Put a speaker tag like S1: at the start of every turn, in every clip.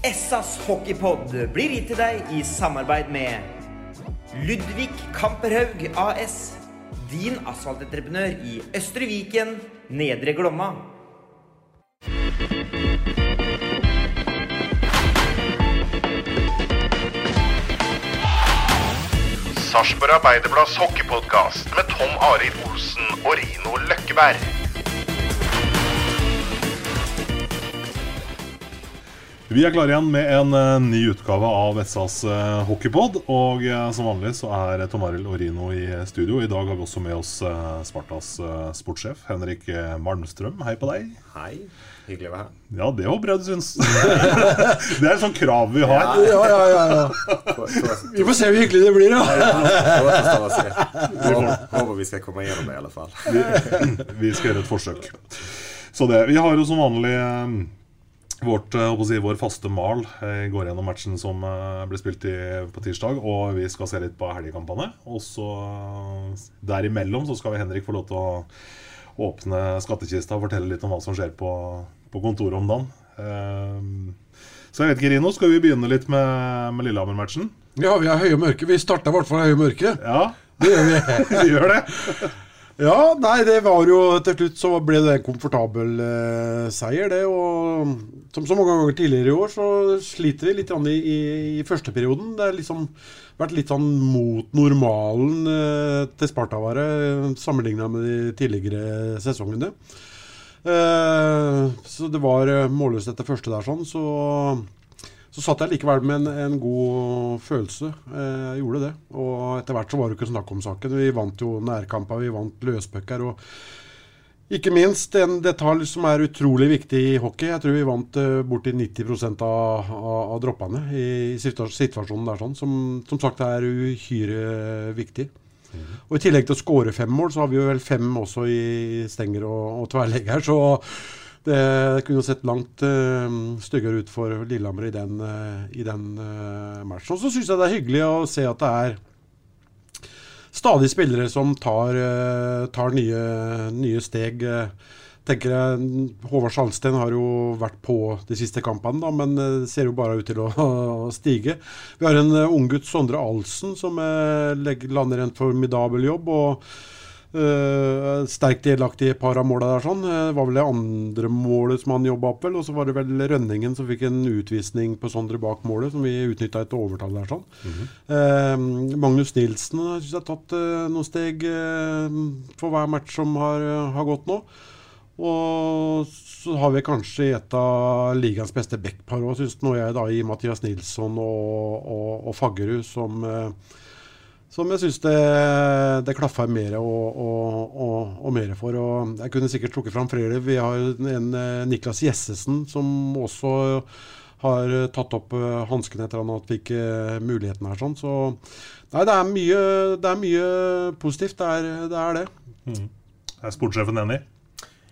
S1: Essas hockeypodd blir gitt til deg i samarbeid med Ludvig Kamperhaug AS. Din asfaltentreprenør i Østre Viken, Nedre Glomma.
S2: Sarpsborg Arbeiderblads hockeypodkast med Tom Arild Olsen og Rino Løkkeberg.
S3: Vi er klare igjen med en eh, ny utgave av Vessas uh, hockeypod. Og eh, som vanlig så er Tom Arild og Rino i studio. I dag har vi også med oss eh, Spartas eh, sportssjef Henrik eh, Malmstrøm. Hei på deg.
S4: Hei. Hyggelig å være her.
S3: Ja, det håper jeg du syns. det er et sånt krav vi har.
S5: Ja, ja, ja, ja. Vi får se hvor hyggelig det blir, da.
S4: Håper, vi skal komme gjennom det i alle fall.
S3: Vi skal gjøre et forsøk. Så det, Vi har jo som vanlig eh, vårt, eh, si, vår faste mal. Eh, går gjennom matchen som eh, ble spilt i, på tirsdag. Og vi skal se litt på helgekampene. Og så derimellom så skal vi Henrik få lov til å åpne skattkista og fortelle litt om hva som skjer på, på kontoret om dagen. Så jeg vet ikke, Rino, skal vi begynne litt med, med Lillehammer-matchen?
S5: Ja, vi er høye mørke. Vi starta i hvert fall høye mørke.
S3: Ja,
S5: Det gjør vi.
S3: vi gjør det.
S5: Ja, nei, det var jo Til slutt så ble det en komfortabel eh, seier, det. Og som så mange ganger tidligere i år, så sliter vi litt grann i, i, i første perioden. Det har liksom vært litt sånn mot normalen eh, til Spartavare sammenligna med de tidligere sesongene. Eh, så det var eh, målløst etter første der, sånn. Så, så satt jeg likevel med en, en god følelse. Eh, jeg gjorde det. Og etter hvert så var det ikke snakk om saken. Vi vant jo nærkamper, vi vant løspucker. Og ikke minst en detalj som er utrolig viktig i hockey. Jeg tror vi vant uh, borti 90 av, av, av droppene i, situasjonen der, sånn, som, som sagt er uhyre viktig. Og I tillegg til å skåre fem mål, så har vi jo vel fem også i stenger og, og tverrlegger. Så det kunne sett langt uh, styggere ut for Lillehammer i den, uh, i den eh, uh, matchen. Og så syns jeg det er hyggelig å se at det er stadig spillere som tar, uh, tar nye, nye steg. Uh, tenker jeg, Håvard Salsten har jo vært på de siste kampene, da, men det ser jo bare ut til å, å stige. Vi har en unggutt, Sondre Alsen, som legger, lander en formidabel jobb. og Uh, sterkt delaktig i et par av måla der. sånn. Eh, det var vel det andre målet som han jobba opp, vel. Og så var det vel Rønningen som fikk en utvisning på Sondre bak målet, som vi utnytta etter overtall der. sånn. Eh, Magnus Nilsen har synes jeg har tatt uh, noen steg eh, for hver match som har, har gått nå. Og så har vi kanskje et av ligaens beste backpar òg, syns nå jeg, da, i Mathias Nilsson og, og, og Faggerud, som som jeg syns det, det klaffer mer og, og, og, og mer for. Og jeg kunne sikkert trukket fram flere. Vi har en eh, Niklas Jessesen som også har eh, tatt opp uh, hansken etter han fikk eh, muligheten her. sånn. Så nei, det er mye, det er mye positivt. Det er det. Er det.
S3: Er sportssjefen enig?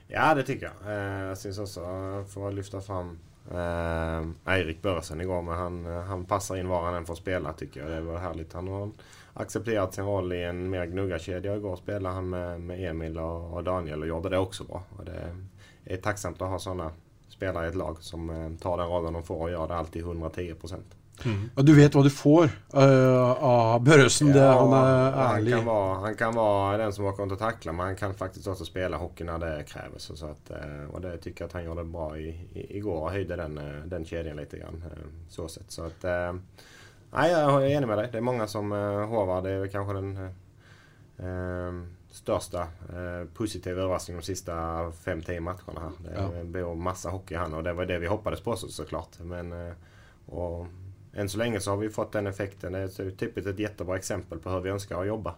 S4: Ja, det tycker jag. Eh, jag syns också, för att lyfta fram eh, Eirik Børresen igår, men han, han passar in var han än får spela tycker jag. Det var härligt. Han har accepterat sin roll i en mer gnuggarkedja. Igår spelade han med, med Emil och, och Daniel och gjorde det också bra. Och det är tacksamt att ha sådana spelare i ett lag som eh, tar den rollen de får och gör det alltid 110 procent.
S5: Og du vet hva du får eh, av Børresen. det, han
S4: han, kan vara, han kan vara den som åker runt och tacklar men han kan faktiskt också spela hockey när det krävs. Så att, eh, och det tycker jag att han gjorde bra i, i, igår och höjde den, den kedjan lite grann. Så, sett. så att, Nej, jag är enig med dig. Det är många som uh, Håvard är väl kanske den uh, största uh, positiva överraskningen de sista 5-10 matcherna här. Det ja. massa hockey han och det var det vi hoppades på så, såklart. Men, uh, och, än så länge så har vi fått den effekten. Det är typiskt ett jättebra exempel på hur vi önskar att jobba.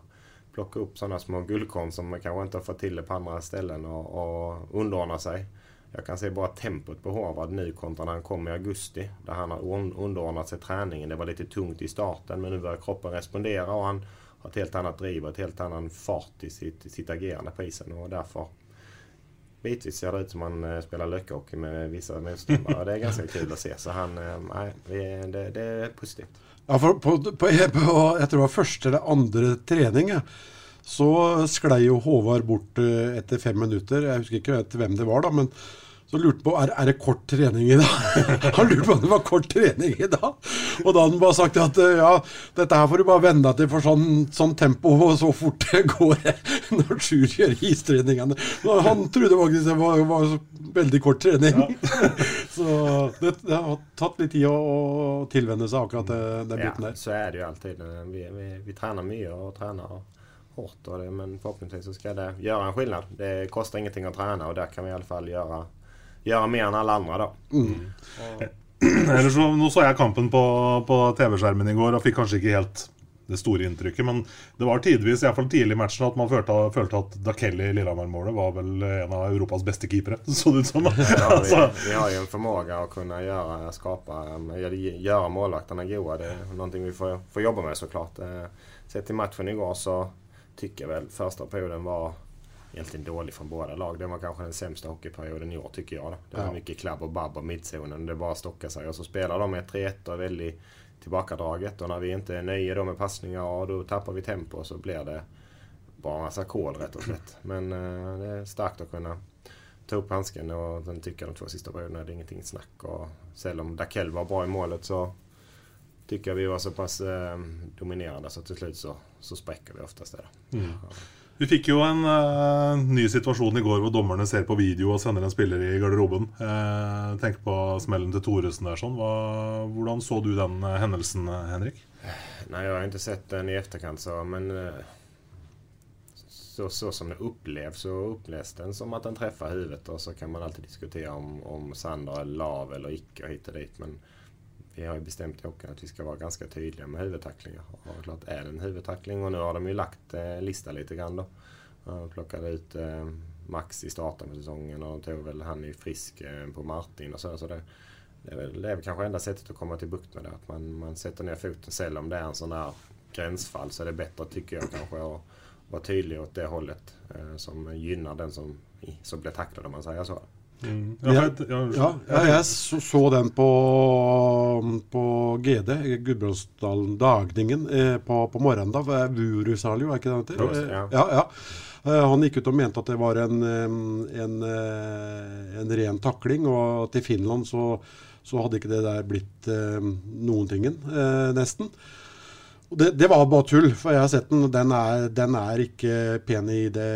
S4: Plocka upp sådana små guldkorn som man kanske inte har fått till det på andra ställen och, och underordna sig. Jag kan se bara tempot på Håvard nu kontra när han kom i augusti. Där han har underordnat sig träningen. Det var lite tungt i starten men nu börjar kroppen respondera och han har ett helt annat driv och ett helt annan fart i sitt, sitt agerande på isen. Och därför bitvis ser det ut som han eh, spelar lökhockey med vissa motståndare. det är ganska kul att se. Så han, eh, nej, det, det är positivt.
S5: Ja, for på, på, på, jag tror det var första eller andra träningen så sklei jo Håvard bort eh, etter fem minutter. Jeg husker ikke hvem det var, da. men så lurte han på er, er det kort trening i dag. han lurte på om det var kort trening i dag. Og da hadde han bare sagt at eh, ja, dette her får du bare venne deg til for sånn, sånn tempo og så fort det går når Sjur gjør istreningene. Han trodde faktisk det var, var veldig kort trening. Ja. så det, det, har tatt litt tid å, å tilvenne seg akkurat den biten der.
S4: Ja, så er det jo alltid. Vi, vi, vi trener mye og trener hårt. Och det, men förhoppningsvis så ska det göra en skillnad. Det kostar ingenting att träna och där kan vi i alla fall göra göra mer än alla andra då. Mm.
S3: Eller så, nå så jeg kampen på, på TV-skjermen i går og fikk kanskje ikke helt det store inntrykket. Men det var tidvis, iallfall tidlig i matchen, at man følte, følte at Dakelli i Lillehammer-målet var vel en av Europas beste keepere. Så det ut som.
S4: Ja, vi, vi, har ju en förmåga att kunna göra, skapa, göra målvakterna goda. Det är någonting vi får, får jobba med såklart. Eh, sett till matchen igår så tycker väl första perioden var egentligen dålig från båda lag. Det var kanske den sämsta hockeyperioden i år tycker jag. Det var ja. mycket klabb och babb och mittzonen. Det bara stockade sig. Och så spelar de med 3-1 och väldigt tillbakadraget. Och när vi inte är nöjda då med passningar, och då tappar vi tempo och så blir det bara en massa kol rätt och slätt. Men eh, det är starkt att kunna ta upp handsken och sen tycker de två sista perioderna det är ingenting snack. Och selv om Dakell var bra i målet så tycker jag vi var så pass eh, dominerande så till slut så, så spräcker vi oftast det. Mm. Ja.
S3: Vi fikk jo en uh, ny situasjon i går hvor dommerne ser på video og sender en spiller i garderoben. Uh, tenk på smellen til Thoresen der. sånn. Hva, hvordan så du den uh, hendelsen, Henrik?
S4: Nej, jag har inte sett den i efterkant så, men så, så som det upplevs så upplevs den som att den träffar huvudet och så kan man alltid diskutera om, om Sander är lav eller icke och hit och dit. Men vi har ju bestämt i hockeyn att vi ska vara ganska tydliga med huvudtacklingar. Och klart är det en huvudtackling och nu har de ju lagt eh, lista lite grann då. De plockade ut eh, Max i starten på säsongen och de tog väl han i frisk eh, på Martin och så. så det, det, är väl, det är väl kanske enda sättet att komma till bukt med det. Att man, man sätter ner foten. Sällan om det är en sån där gränsfall så är det bättre tycker jag kanske att vara tydlig åt det hållet eh, som gynnar den som, som blir tacklad om man säger så.
S5: Mm. Ja, jeg, ja, ja, jeg så, så, den på, på GD, Gudbrandsdalen Dagningen, eh, på, på morgenen. da, Vurusalio, er ikke det han heter? Ja. ja, ja. Eh, han gikk ut og mente at det var en, en, eh, en ren takling, og til Finland så, så, hadde ikke det der blitt eh, noen tingen, eh, nesten. Det, det, var bare tull, for jeg har sett den. Den er, den er ikke pen i det,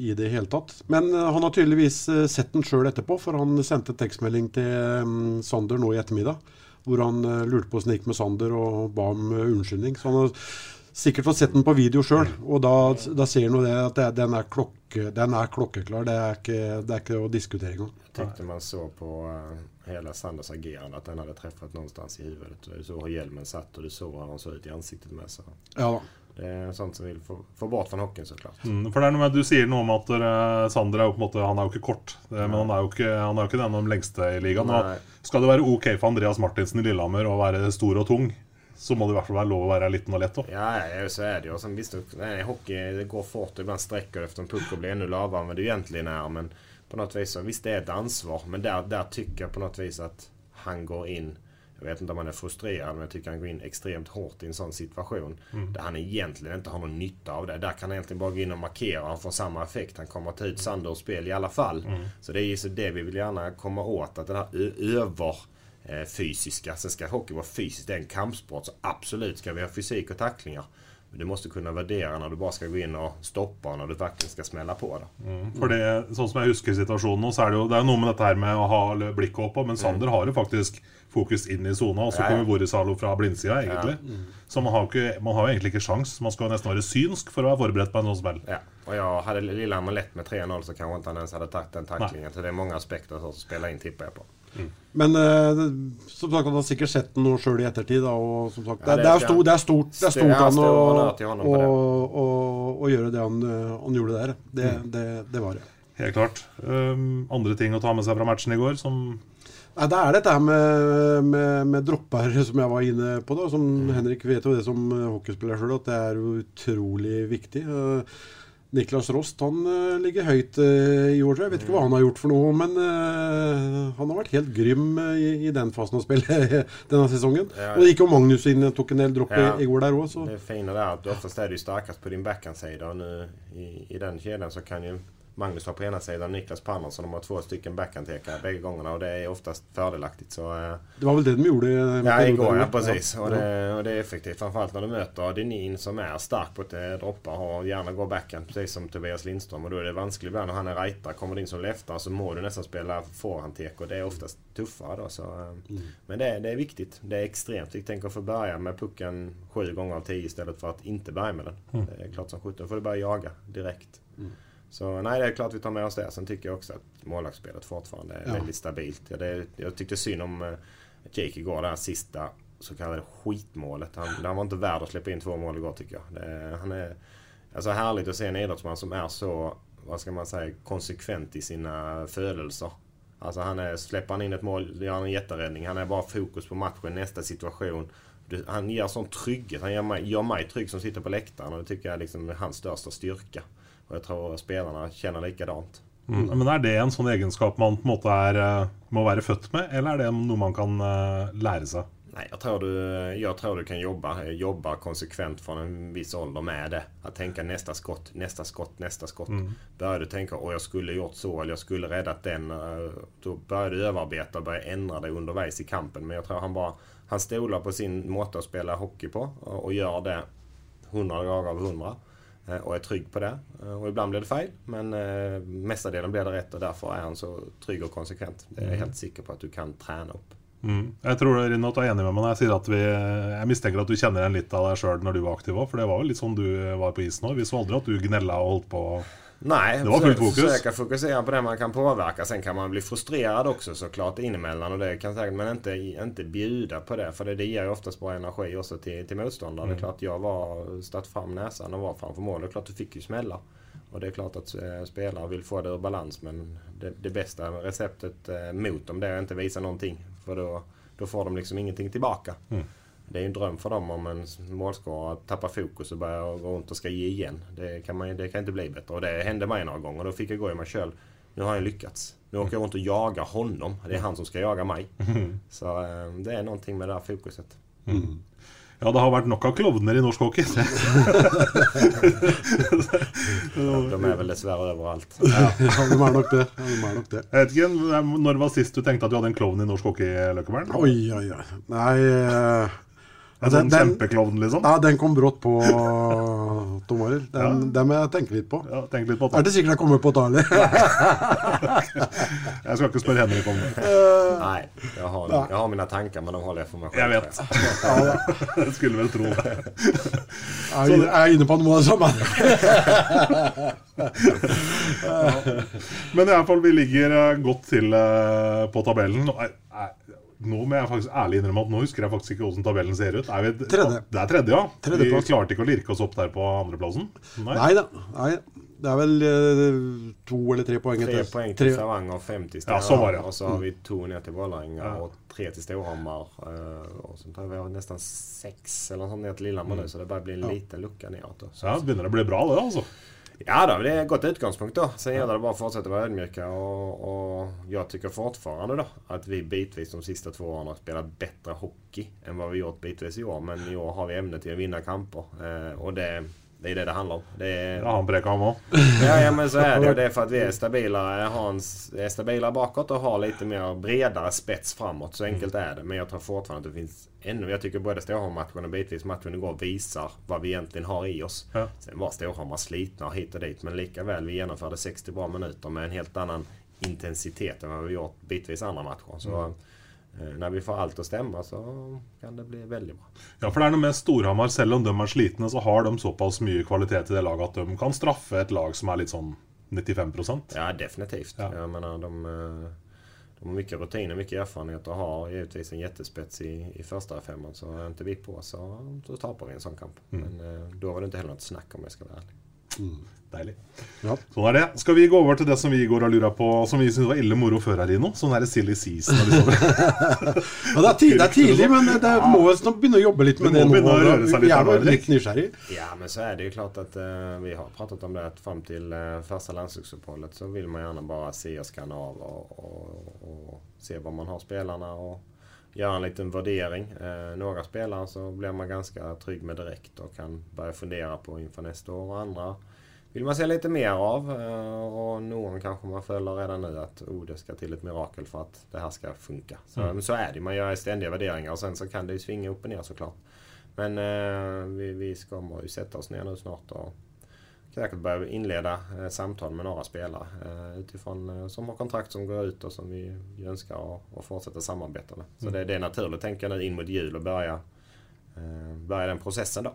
S5: i det hele tatt. Men eh, han har tydeligvis eh, sett den sjøl etterpå, for han sendte tekstmelding til eh, Sander nå i ettermiddag. Hvor han lurte på åssen det gikk med Sander og ba om unnskyldning. Så han har sikkert fått sett den på video sjøl, og da, da ser han jo det at det, den, er klokke, den, er klokkeklar. Det er ikke, det er ikke å diskutere engang.
S4: Jeg tenkte man så på uh hela Sanders agerande, att den hade träffat någonstans i huvudet. Du såg hur hjälmen satt och du såg hur han såg ut i ansiktet med. Så.
S5: Ja.
S4: Det er sånt som vi vil få, få bort fra hockeyen, så klart.
S3: Mm, for det er noe med, Du sier noe om at uh, Sander er jo på en måte, han er jo ikke kort. Det, men han er jo ikke, han er jo ikke den av de lengste i ligaen. Skal det være ok for Andreas Martinsen i Lillehammer å være stor og tung, så må det i hvert fall være lov å være liten og lett òg.
S4: Ja, ja, så er det jo. Som, visst, hockey det går fort, iblant strekker det efter en puck og blir enda lavere enn det egentlig er. Men på något vis, visst det är ett ansvar. Men där, där tycker jag på något vis att han går in jag vet inte om han är frustrerad men jag tycker han går in extremt hårt i en sån situation. Mm. Där han egentligen inte har någon nytta av det. Där kan han egentligen bara gå in och markera och han får samma effekt. Han kommer att ta ut Sander ur spel i alla fall. Mm. Så det är ju så det vi vill gärna komma åt. Att den här över fysiska. Sen ska hockey vara fysiskt. Det är en kampsport. Så absolut ska vi ha fysik och tacklingar. du måste kunna värdera när du bara ska gå in och stoppa och när du verkligen ska smälla på. Då.
S3: Mm. For det, sånn som jeg husker situasjonen nå, så er det jo det er noe med dette her med å ha blikket oppe, men Sander har jo faktisk fokus inn i sona, og så
S4: Ja, ja.
S3: kommer Borisalo fra blindsida, egentlig. Så man har, jo ikke, man har jo egentlig ikke sjans. Man skal nesten være synsk for å være forberedt på en sånn smell.
S4: Ja, och jag hade Lillehammer lätt med 3-0 så kanske inte han ens hade tagit den tacklingen. Så det är många aspekter som spelar in tippar jag på.
S5: Men eh, som sagt, han har sikkert sett den nå sjøl i ettertid. Da, og som sagt,
S4: Ja,
S5: det,
S4: det
S5: er stort, det er stort, det er stort han å, gjøre det han, eh, han gjorde der. Det, det, det var det.
S3: Helt klart. Um, andre ting å ta med seg fra matchen i går, som
S5: Nei, Det er dette her med, med, med dropper som jeg var inne på. da, som
S4: Mm.
S5: Henrik vet jo det som eh, hockeyspiller sjøl, at det er utrolig viktig. Eh, Niklas Rost han eh, ligger høyt eh, i år. Jeg vet ikke hva han har gjort for noe, men eh, han har vært helt grym i, den fasen av spillet denne sesongen.
S4: Ja.
S5: Det gikk jo Magnus inn tok en del dropp
S4: Ja.
S5: i går der òg, så
S4: Det fina där att oftast är ju starkast på din backhandsida och nu i, i den kedjan så kan ju Magnus vara på ena sidan och Niklas på andra så de har två stycken backhandtekare bägge gångerna och det är oftast fördelaktigt. Så, eh,
S5: det var vel det de gjorde? eh,
S4: Ja, igår ja, precis. Och,
S5: Ja.
S4: det, och det är effektivt. Framförallt när du möter Denin som är stark på att eh, droppa och gärna går backhand precis som Tobias Lindström. Och då är det vanskligt ibland när han är rightare. Kommer du in som leftare så må du nästan spela forehandtek och det är oftast tuffare då. Så, eh, Men det, det är viktigt. Det är extremt viktigt. Tänk att få börja med pucken sju gånger av tio istället för att inte börja med den. Det är klart som sjutton. får du börja jaga direkt. Så nej, det är klart vi tar med oss det. Sen tycker jag också att målvaktsspelet fortfarande är
S5: Ja.
S4: väldigt stabilt. Ja, det, jag tyckte synd om eh, Jake igår, det här sista så kallade skitmålet. Han, han var inte värd att släppa in två mål igår tycker jag. Det, han är alltså härligt att se en idrottsman som är så, vad ska man säga, konsekvent i sina födelser. Alltså han är, släpper han in ett mål, gör han en jätteräddning. Han är bara fokus på matchen, nästa situation. Han ger sån trygghet. Han gör mig, gör mig trygg som sitter på läktaren och det tycker jag liksom är hans största styrka. Och jag tror spelarna känner likadant.
S3: mm. Men er det en sånn egenskap man på en måte er, eh, må være født med, eller er det noe man kan eh, lære seg?
S4: Nej, jag tror, du, jag tror du kan jobba, jobba konsekvent från en viss ålder med det. Att tänka nästa skott, nästa skott, nästa skott. Börjar du tänka åh jag skulle gjort så eller jag skulle räddat den. eh, Då börjar du överarbeta och börja ändra dig undervägs i kampen. Men jag tror han bara han stolar på sin måte att spela hockey på och och gör det 100 dagar av 100. Eh, Och är trygg på det. Eh, Och ibland blir det fel. Men eh, mestadelen blir det rätt och därför är han så trygg och konsekvent. Det är jag helt säker på att du kan träna upp.
S3: Mm. Jeg tror Rino, at du er enig med meg når jeg sier at vi Jeg mistenker at du kjenner igjen litt av deg sjøl når du var aktiv òg, for det var jo litt sånn du var på isen. Vi så aldri at du gnella og holdt på.
S4: Nej,
S3: Det var fullt fokus.
S4: försöka fokusera på det man kan påverka. Sen kan man bli frustrerad också såklart inemellan. Och det kan säkert, men inte, inte bjuda på det. För det, det ger ju oftast bra energi också till, till motståndare.
S3: Mm.
S4: Det är klart jag var statt fram näsan och var framför mål. Det är klart du fick ju smälla. Och det är klart att eh, spelare vill få det ur balans. Men det, det bästa receptet eh, mot dem det är att inte visa någonting. För då, då får de liksom ingenting tillbaka.
S3: Mm.
S4: Det är ju en dröm för dem om en målscorare tappar fokus och börjar gå runt och ska ge igen. Det kan, man, det kan inte bli bättre. Och det hände mig några gånger. Då fick jag gå i mig själv. Nu har jag lyckats. Nu åker jag runt och jagar honom. Det är han som ska jaga mig. Så eh, det är någonting med det här fokuset.
S3: Ja, det har vært nok av klovner i norsk hockey.
S4: De är väl dessvärre överallt.
S5: Ja, de er nok det. Ja, de det.
S3: Jeg vet ikke, Når var sist du tenkte at du hadde en klovn i norsk hockey, Løkkebern?
S5: Oi, oi, oi. Nei eh,
S3: En sånn
S5: den-
S3: kjempeklovn, liksom?
S5: Ja, den kom brått på, Tom Arild. Den, den må jeg tenke litt på.
S3: Ja, tenk litt på
S5: Det er
S3: det.
S5: ikke sikkert jeg kommer på Dali.
S3: Jeg skal ikke spørre Henrik om det.
S4: Nej, jag har, jag har mina tankar men de håller jag för mig själv.
S3: Jeg vet. Jeg skulle vel tro det.
S5: Jeg er- jeg er inne på noe av det samme.
S3: Men i alle fall, vi ligger eh, godt til eh, på tabellen. Eh, eh, Nå må jeg faktisk ærlig innrømme at nå husker jeg faktisk ikke hvordan tabellen ser ut. Er vi,
S5: Tredje.
S3: Det er tredje, ja.
S5: Tredjeplass.
S3: Vi klarte ikke å lirke oss opp der på andreplassen.
S5: Nei da. Nei. Det er vel eh, to eller tre poeng
S4: Tre
S5: etter.
S4: poäng
S5: Tre-
S4: Stavanger fem till
S3: Ja,
S4: Stavanger.
S3: så var det.
S4: Och så har vi två ner till Vålerenga och tre till Storhammar. eh, Och sen tar vi nästan sex eller sånt ner till Lillehammer nu. Så det börjar bli en liten lucka neråt. Då. Så
S3: Ja, det begynner å bli bra, det, altså.
S4: Ja då, det är gott utgångspunkt då. Sen gäller det bara att fortsätta vara ödmjuka och, och jag tycker fortfarande då att vi bitvis de sista två åren har spelat bättre hockey än vad vi gjort bitvis i år. Men i år har vi ämne till att vinna kamper. Eh, och det, Det är det det handlar om. Det är...
S3: Ja, han han òg.
S4: Ja, ja, men så är det. Det är för att vi är stabilare, har en, är stabilare bakåt och har lite mer bredare spets framåt. Så enkelt är det. Men jag tror fortfarande att det finns ännu... Jag tycker både Storhamar-matchen och bitvis matchen igår visar vad vi egentligen har i oss.
S3: Ja.
S4: Sen var Storhammar slitna hit och dit. Men likaväl, vi genomförde 60 bra minuter med en helt annan intensitet än vad vi gjort bitvis andra matcher. Så eh, när vi får allt att stämma så kan det bli väldigt bra.
S3: Ja, for det er noe med Storhamar, selv om de er slitne, så har de såpass mye kvalitet i det laget at de kan straffe et lag som er litt sånn 95
S4: Ja, definitivt.
S3: Ja.
S4: Jag menar, de, eh, de har mycket rutiner, mycket erfarenhet och har givetvis en jättespets i, i första femman. Så är inte vi på så, så tappar vi en sån kamp. Men eh, då var det inte heller något snack om jag ska vara ärlig.
S3: Deilig.
S5: Ja.
S3: Sånn er det. Skal vi gå over til det som vi går og lurer på, som vi syntes var ille moro før her, Rino? Sånn der silly season. liksom.
S5: Ja, det, er tidlig, det er tidlig, men det må jo snart begynne å jobbe litt med
S3: Det
S5: det,
S3: må
S5: nå. Vi er
S3: her
S5: jo
S3: Henrik.
S5: litt nysgjerrig.
S4: Ja, men så är det ju klart att eh, vi har pratat om det att fram till eh, första landslagsuppehållet så vill man gärna bara se och skanna av och, och, och se var man har spelarna och göra en liten värdering. Eh, några spelare så blir man ganska trygg med direkt och kan börja fundera på inför nästa år och andra vill man se lite mer av eh, och någon kanske man följer redan nu att oh, det ska till ett mirakel för att det här ska funka. Så, men så är det, man gör ständiga värderingar och sen så kan det ju svinga upp och ner såklart. Men eh, vi, vi kommer ju sätta oss ner nu snart och säkert börja inleda eh, samtal med några spelare eh, utifrån eh, som har kontrakt som går ut och som vi önskar och, och fortsätta samarbeta med. Så det, det är naturligt tänker jag nu in mot jul och börja, eh, börja den processen då.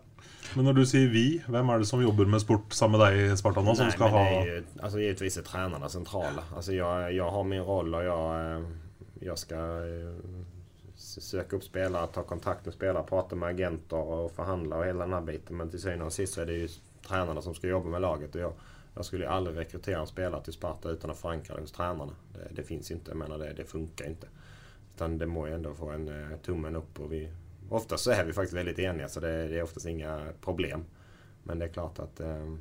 S3: Men når du sier vi, hvem er det som jobber med sport sammen med deg, Spartan, nå, som
S4: Nej, men
S3: ha
S4: det är ju, alltså givetvis är tränarna centrala. Alltså jag, jag har min roll och jag, eh, jag ska eh, söka upp spelare, ta kontakt med spelare, prata med agenter och förhandla och hela den här biten. Men till syvende och sist så är det ju tränarna som ska jobba med laget. Och jag, jag skulle ju aldrig rekrytera en spelare till Sparta utan att förankra det hos tränarna. Det, det finns inte, jag menar det, det funkar inte. Utan det må ju ändå få en eh, tummen upp och vi... Oftast så är vi faktiskt väldigt eniga så det, det är oftast inga problem. Men det är klart att, eh,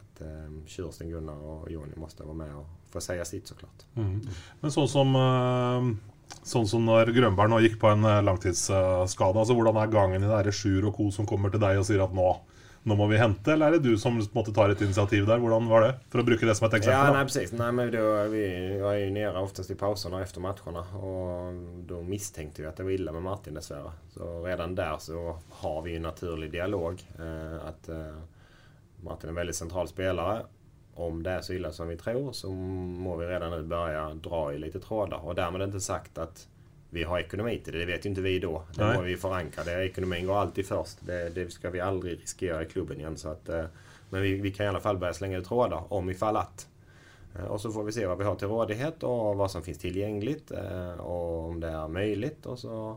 S4: att eh, Kirsten, Gunnar och Jonny måste vara med och få säga sitt såklart. Mm.
S3: Men så som eh, Sånn som när Grønberg nå gikk på en eh, langtidsskade, altså hvordan er gangen i det här Sjur och co. som kommer till dig och säger att nå, nå må vi hente, eller er det du som på en måte tar et initiativ der? Hvordan var det? For å bruke det som et
S4: Ja,
S3: eksempel.
S4: nej precis. Nej, men då, vi, jag är ju nere oftast i pauserna efter matcherna och då misstänkte vi att det var illa med Martin dessvärre. Så redan där så har vi en naturlig dialog. Eh, att eh, Martin är en väldigt central spelare. Om det är så illa som vi tror så må vi redan nu börja dra i lite trådar. Och därmed inte sagt att vi har ekonomi till det. Det vet ju inte vi då. Det må vi förankra. Det, ekonomin går alltid först. Det, det ska vi aldrig riskera i klubben igen. Så att, eh, men vi, vi kan i alla fall börja slänga ut trådar om ifall att. Eh, Och så får vi se vad vi har till rådighet och vad som finns tillgängligt eh, och om det är möjligt. Och så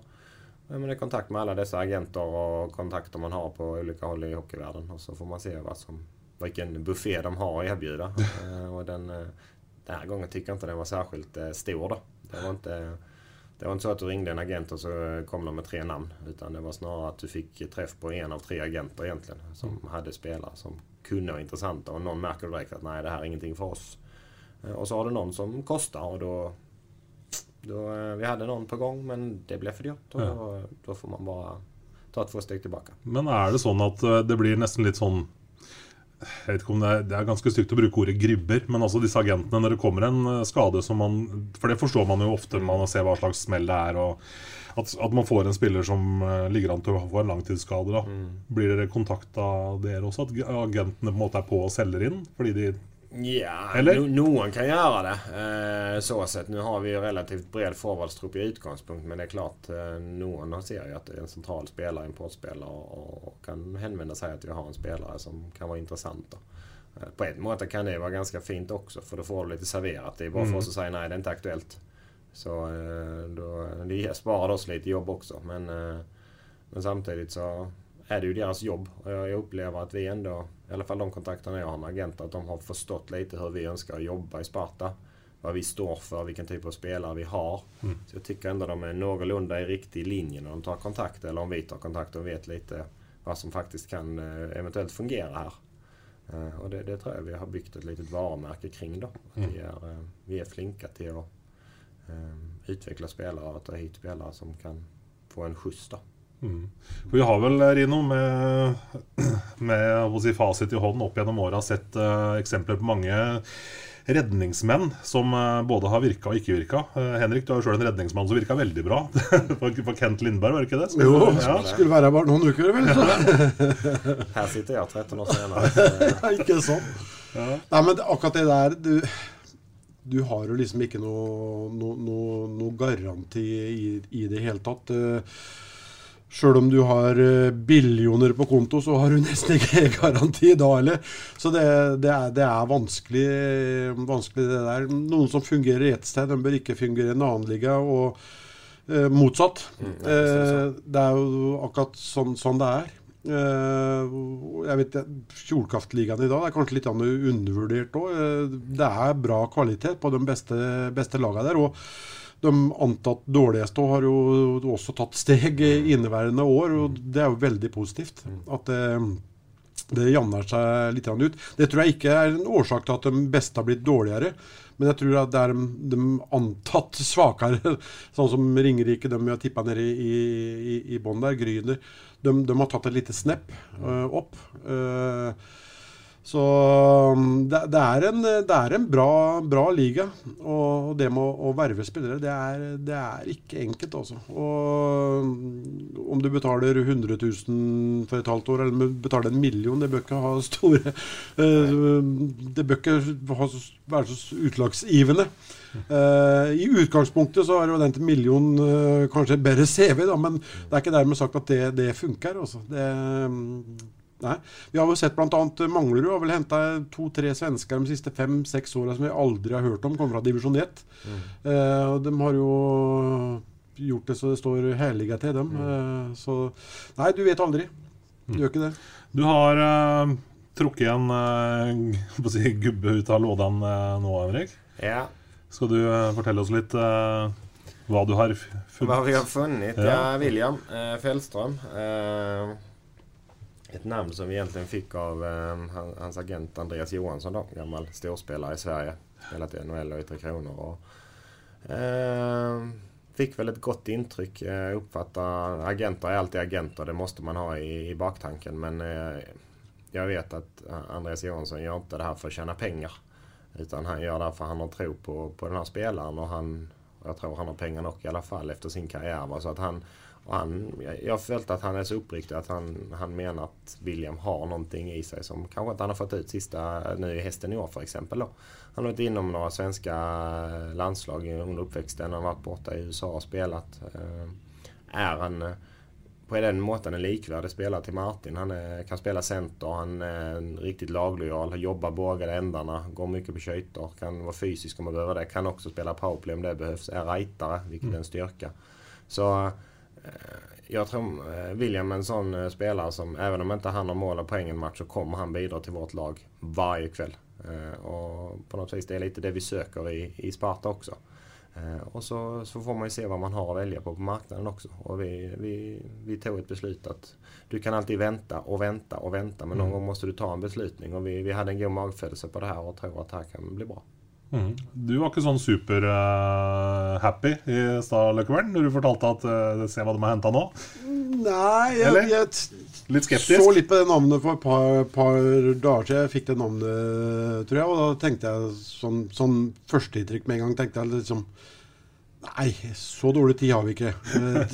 S4: men i kontakt med alla dessa agenter och kontakter man har på olika håll i hockeyvärlden. Och så får man se vad som, vilken buffé de har att erbjuda. Och den, den här gången tycker jag inte den var särskilt stor då. Det var inte, det var inte så att du ringde en agent och så kom de med tre namn. Utan det var snarare att du fick träff på en av tre agenter egentligen. Som hade spelare som kunde vara intressanta. Och någon märker direkt att nej det här är ingenting för oss. Eh, Och så har du någon som kostar och då... då eh, vi hade någon på gång men det blev för dyrt. Och
S3: Ja.
S4: då, då får man bara ta två steg tillbaka.
S3: Men er det sånn at eh, det blir nesten litt sånn Jeg vet ikke om det er, det er ganske stygt å bruke ordet gribber, men altså disse agentene, når det kommer en eh, skade som man For det forstår man jo ofte man ser hva slags smell det er, og at, at man får en spiller som eh, ligger an til å få en langtidsskade. da Blir dere kontakta dere også? At agentene på en måte er på og selger inn? Fordi de
S4: Ja,
S3: Eller?
S4: no, någon kan göra det. Eh, så sett. Nu har vi ju relativt bred forwardstrupp i utgångspunkt men det är klart eh, någon ser ju att det är en central spelare, importspelare och, och kan hänvända sig att vi har en spelare som kan vara intressant. Då. Eh, på ett mått kan det vara ganska fint också för då får du lite serverat. Det är bara för oss att säga nej det är inte aktuellt. Så eh, då, det sparar oss lite jobb också men, men samtidigt så är det ju deras jobb. Och jag upplever att vi ändå, i alla fall de kontakterna jag har med agenter, att de har förstått lite hur vi önskar jobba i Sparta. Vad vi står för, vilken typ av spelare vi har. Så jag tycker ändå de är någorlunda i riktig linje när de tar kontakt. Eller om vi tar kontakt och vet lite vad som faktiskt kan eh, eventuellt fungera här. Eh, Och det, det tror jag vi har byggt ett litet varumärke kring då. Att vi, är, eh, vi är flinka till att utveckla spelare och ta hit spelare som kan få en skjuts då.
S3: For Vi har vel, Rino, med, med jeg si, fasit i hånd opp gjennom åra sett eh, eksempler på mange redningsmenn som eh, både har virka og ikke virka. Eh, Henrik, du har jo sjøl en redningsmann som virka veldig bra. for, for Kent Lindberg, var det ikke det? Som-
S5: Jo,
S3: ja.
S5: skulle være her bare noen uker, vel. Så.
S4: Här sitter jag 13 år senare.
S5: ikke sånn. Nei, men akkurat det der du, du har jo liksom ikke noe, noe, noe, noe garanti i, i det hele tatt. Sjøl om du har eh, billioner på konto, så har du nesten ikke garanti da heller. Så det, det, er, det er vanskelig, vanskelig, det der. Noen som fungerer i ett sted, de bør ikke fungere i en annen liga. Og eh, motsatt. Eh, det er jo akkurat sånn, sånn det er. Eh, jeg vet Fjordkraftligaen i dag er kanskje litt undervurdert òg. det er bra kvalitet på de beste, beste lagene der. og de antatt dårligste har jo også tatt steg inneværende år, og det er jo veldig positivt. At eh, det, det jevner seg litt ut. Det tror jeg ikke er en årsak til at de beste har blitt dårligere. Men jeg tror at det er de, antatt svakere, sånn som Ringerike, de vi har tippa ned i, i, i bånn der, Gryner, de, de har tatt et lite snepp øh, opp. Øh, så um, det, det, er en, det er en bra, bra liga. Og det med å, å verve spillere, det er, det er ikke enkelt, altså. Og om du betaler 100 000 for et halvt år, eller om du betaler en million, det bør ikke ha store eh, Det bør ikke ha, være så utlagsgivende. Uh, eh, I utgangspunktet så har jo den til million uh, eh, kanskje bedre CV, da, men det er ikke dermed sagt at det, det funker. Altså. Det, um, Nei. Vi har jo sett bl.a. Manglerud har vel henta to-tre svensker de siste fem-seks åra som vi aldri har hørt om, kommer fra divisjon 1. Mm. Eh, og de har jo gjort det så det står heliga til dem. Mm. Eh, så Nei, du vet aldri. Du gjør ikke det.
S3: Du har uh, trukket en uh, si, gubbe ut av lådan uh, nå, Henrik.
S4: Ja.
S3: Skal du fortelle oss litt hva du har funnet?
S4: Hva vi har funnet? Ja, ja William eh, Fällström ett namn som vi egentligen fick av eh, hans agent Andreas Johansson då, gammal storspelare i Sverige. Spelat i NHL och i Tre Kronor. Och, eh, fick väl ett gott intryck. Eh, uppfattar agenter är alltid agenter, det måste man ha i, i baktanken. Men eh, jag vet att Andreas Johansson gör inte det här för att tjäna pengar. Utan han gör det här för att han har tro på, på den här spelaren och han, jag tror han har pengar nog i alla fall efter sin karriär. Så att han, och han, jag följt att han är så uppriktig att han, han menar att William har någonting i sig som kanske inte han har fått ut sista nu i hästen i år för exempel. Då. Han har varit inom några svenska landslag under uppväxten. Han har varit borta i USA och spelat. Är han på den måten en likvärdig spelare till Martin. Han är, kan spela center, han är riktigt laglojal, jobbar båda ändarna, går mycket på köjter, kan vara fysisk om man behöver det. Kan också spela powerplay om det behövs, är rightare, vilket är en styrka. Så jag tror William är en sån spelare som även om inte han har mål och poäng en match så kommer han bidra till vårt lag varje kväll. Och på något vis det är lite det vi söker i, i Sparta också. Och så, så får man ju se vad man har att välja på på marknaden också. Och vi, vi, vi tog ett beslut att du kan alltid vänta och vänta och vänta men någon gång måste du ta en beslutning. Och vi, vi hade en god magfödelse på det här och tror att det här kan bli bra.
S3: Mm. Du var ikke sånn super-happy uh, i stad, Løkkevern, når du fortalte at uh, Se hva de har henta nå?
S5: Nei, jeg, jeg,
S3: litt skeptisk?
S5: så litt på det navnet for et par, par dager siden. Jeg fikk det navnet, tror jeg. Og da tenkte jeg sånn, sånn førsteinntrykk med en gang. tenkte jeg liksom Nei, så dårlig tid har vi ikke. Eh,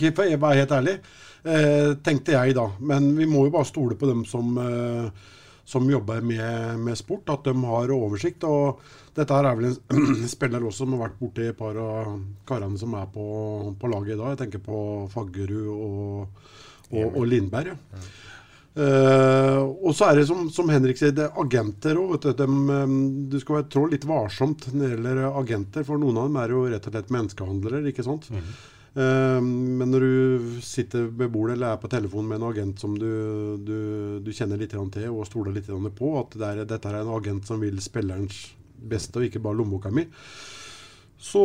S5: jeg var helt ærlig, eh, tenkte jeg da. Men vi må jo bare stole på dem som eh, som jobber med, med, sport, at de har oversikt. og Dette her er vel en spiller også som har vært borti et par av karene som er på, på, laget i dag. Jeg tenker på Faggerud og, og, og Lindberg. Ja. Uh, og så er det som, som Henrik sier, det er agenter òg. Du skal være trå litt varsomt når det gjelder agenter, for noen av dem er jo rett og slett menneskehandlere. ikke sant? Mm. Uh, men når du sitter ved bordet eller er på telefonen med en agent som du, du, du kjenner litt til og stoler litt på, at det er, dette er en agent som vil spillerens beste og ikke bare lommeboka mi, så,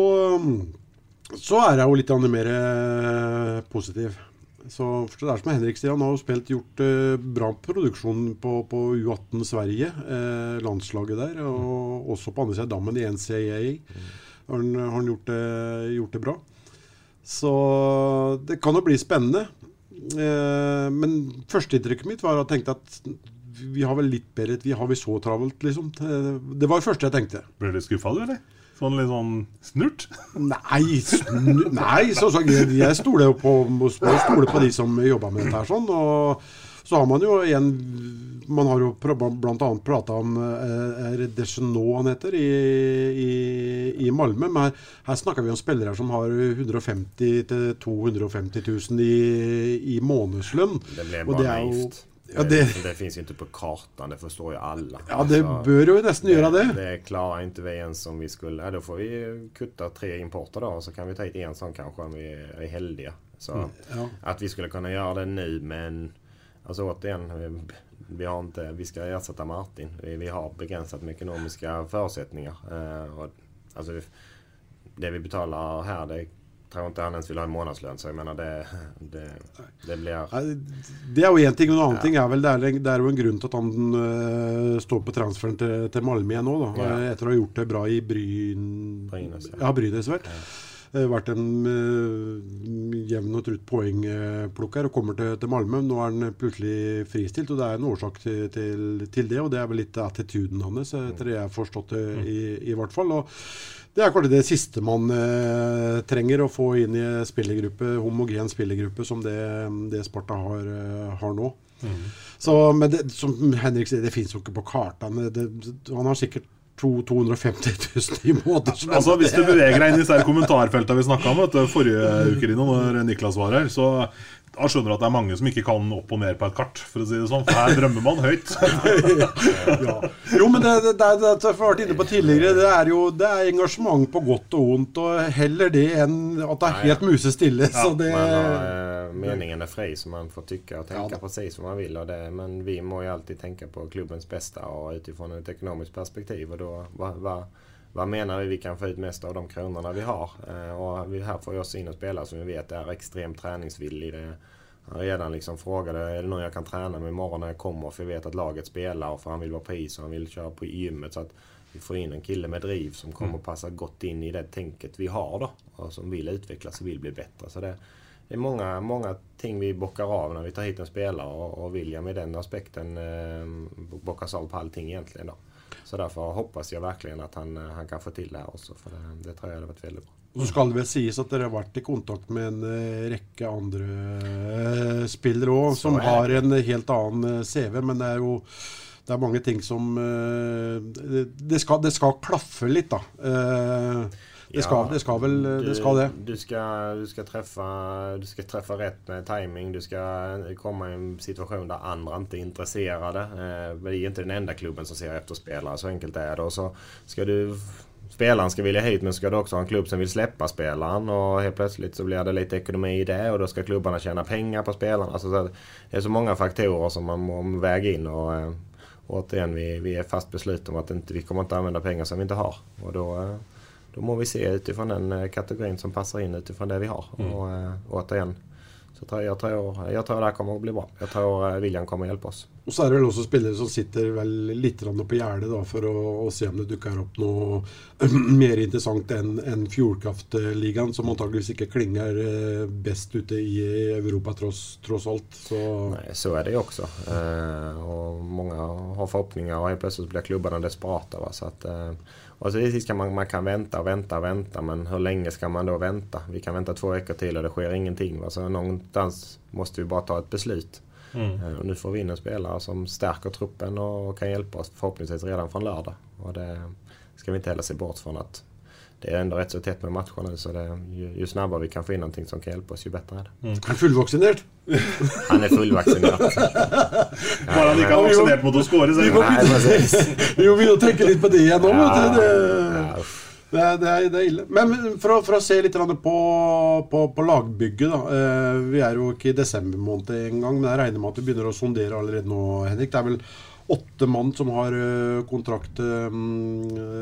S5: så er jeg jo litt mer uh, positiv. Så det er som Henrik sier, han har jo spilt, gjort uh, bra produksjon på, på U18 Sverige, uh, landslaget der. Og også på andre siden dammen i NCAA har han, har han gjort, det, gjort, det, bra. Så det kan jo bli spennende. Eh, men førsteinntrykket mitt var at jeg tenkte at vi har vel litt bedre Vi har vi så travelt, liksom. Eh, Det var det første jeg tenkte.
S3: Ble du skuffa, du, eller? Sånn litt sånn snurt?
S5: Nei, snu, nei så, så, jeg, jeg stoler jo på, på de som jobber med dette her sånn. Og så har man jo en Man har jo annet prata om Er det Deschenaux han heter, i, i, i Malmö. Men her, her snakker vi om spillere som har 150 000-250 000 i, i månedslønn.
S4: Det
S5: Och det är ju-
S4: naivt.
S5: Ja,
S4: det,
S5: det-
S4: det finns ju inte på kartan, det förstår ju alla.
S5: Ja, det
S4: Alltså,
S5: bör ju nästan göra det.
S4: Det klarar inte vi ens om vi skulle. Ja, då får vi kutta tre importer då, så kan vi ta hit en sån kanske om vi är heldiga. Så
S5: Mm, ja.
S4: att vi skulle kunna göra det nu, men alltså återigen, vi, vi har inte, vi ska ersätta Martin. Vi, vi har begränsat med ekonomiska förutsättningar. Eh, och, alltså, vi- det vi betalar här, det tror jag inte han ens vill ha i månadslön. Så jag menar det, det, det blir...
S5: Ja, Det er jo én ting. Og en annen ting er vel det det er jo en grunn til at han øh, står på transferen til, til Malmö nå. Da,
S4: Ja.
S5: Eh, Etter å ha gjort det bra i Bryn...
S4: Brynäs, ja.
S5: ja. Brynäs. Eh, Vært en øh, jevn og trutt poengplukker og kommer til, til Malmö. Nå er han plutselig fristilt, og det er en årsak til, til, til det. Og det er vel litt attituden hans, etter det jeg har forstått det, i, i hvert fall. Og det er kanskje det siste man eh, trenger å få inn i spillergruppe, homogen spillergruppe som det, det Sparta har, eh, har nå. Så, men det, som Henrik sier, det fins jo ikke på kartene. Det, han har sikkert 250 000 i måneden.
S3: Altså, Hvis du beveger deg inn i disse kommentarfeltene vi snakka om vet du, forrige uke, når Niklas var her, så da skjønner at det er mange som ikke kan opp og ned på et kart, for å si det sånn. For her drømmer man høyt.
S5: ja. Jo, men det, det, det, det, har vært inne på tidligere, det er jo det er engasjement på godt og vondt. Og heller det enn at det er helt musestille. Så det
S4: har, eh, meningen är fri så man får tycka och tänka precis vad man vill. Och det, men vi må ju alltid tänka på klubbens bästa och utifrån ett ekonomiskt perspektiv. Och då, vad, vad, vad menar vi vi kan få ut mest av de kronorna vi har? Eh, och här får vi oss in och spela som vi vet är extremt träningsvillig. Han redan liksom frågade, är det någon jag kan träna med imorgon när jag kommer? För jag vet att laget spelar och för han vill vara på is och han vill köra på gymmet. Så att vi får in en kille med driv som kommer passa gott in i det tänket vi har då. Och som vill utvecklas och vill bli bättre. Så det, det är många, många ting vi bockar av när vi tar hit en spelare och, och William i den aspekten eh, bockas av på allting egentligen då. Så därför hoppas jag verkligen att han, eh, han kan få till det här också. För det, det tror jag hade varit väldigt bra.
S5: Så skal det vel sies at dere har vært i kontakt med en eh, rekke andre eh, spillere òg,
S4: Så
S5: som har en helt annen CV. Men det er jo det er mange ting som det, det, skal, det skal klaffe litt, da. Eh, det, skal, det skal vel det skal det.
S4: Du ska, du, ska träffa, du ska träffa rätt med timing. Du ska komma i en situation där andra inte är intresserade. Eh, Vi är inte den enda klubben som ser efter spelare. Så enkelt är det. Och så ska du Spelaren ska vilja hit men ska du också ha en klubb som vill släppa spelaren och helt plötsligt så blir det lite ekonomi i det och då ska klubbarna tjäna pengar på spelarna. Alltså, det är så många faktorer som man må väga in och eh, återigen vi, vi är fast beslutna om att inte, vi kommer inte använda pengar som vi inte har. Och då, eh, då må vi se utifrån den eh, kategorin som passar in utifrån det vi har. Och eh, återigen, så jag, tror, jag tror det här kommer att bli bra. Jag tror eh, William kommer att hjälpa oss.
S5: Og så er det vel også spillere som sitter litt grann på da, for å, å se om det dukker opp noe mer interessant enn enn Fjordkraftligaen, som antageligvis ikke klinger eh, best ute i Europa tross, tross alt. Så
S4: Nej, så är det ju också. Eh, och många har förhoppningar och helt plötsligt blir klubbarna desperata. Va? Så att, eh, och så till kan man, man kan vänta och vänta och vänta. Men hur länge ska man då vänta? Vi kan vänta två veckor till och det sker ingenting. Va? Så någonstans måste vi bara ta ett beslut. Eh, och nu får vi in en spelare som stärker truppen och kan hjälpa oss förhoppningsvis redan från lördag. Och det ska vi inte heller se bort från att det är ändå rätt så tätt med matcher nu så det, ju, ju snabbare vi kan få in någonting som kan hjälpa oss ju bättre är det.
S5: er han fullvaksinert?
S4: Han är fullvaccinerad.
S3: Bare han ikke er vaksinert mot å score, så er det
S4: Nej, precis.
S5: Jo, vi må tenke litt på det. Det,
S4: Ja, uff.
S5: det, er, det, er, det er ille. Men for å, for å se grann på, på, på lagbygget, da. Eh, vi er jo ikke i desember måned engang, men jeg regner med at du å sondere allerede nå, Henrik. Det er vel åtte mann som har eh, kontrakt eh,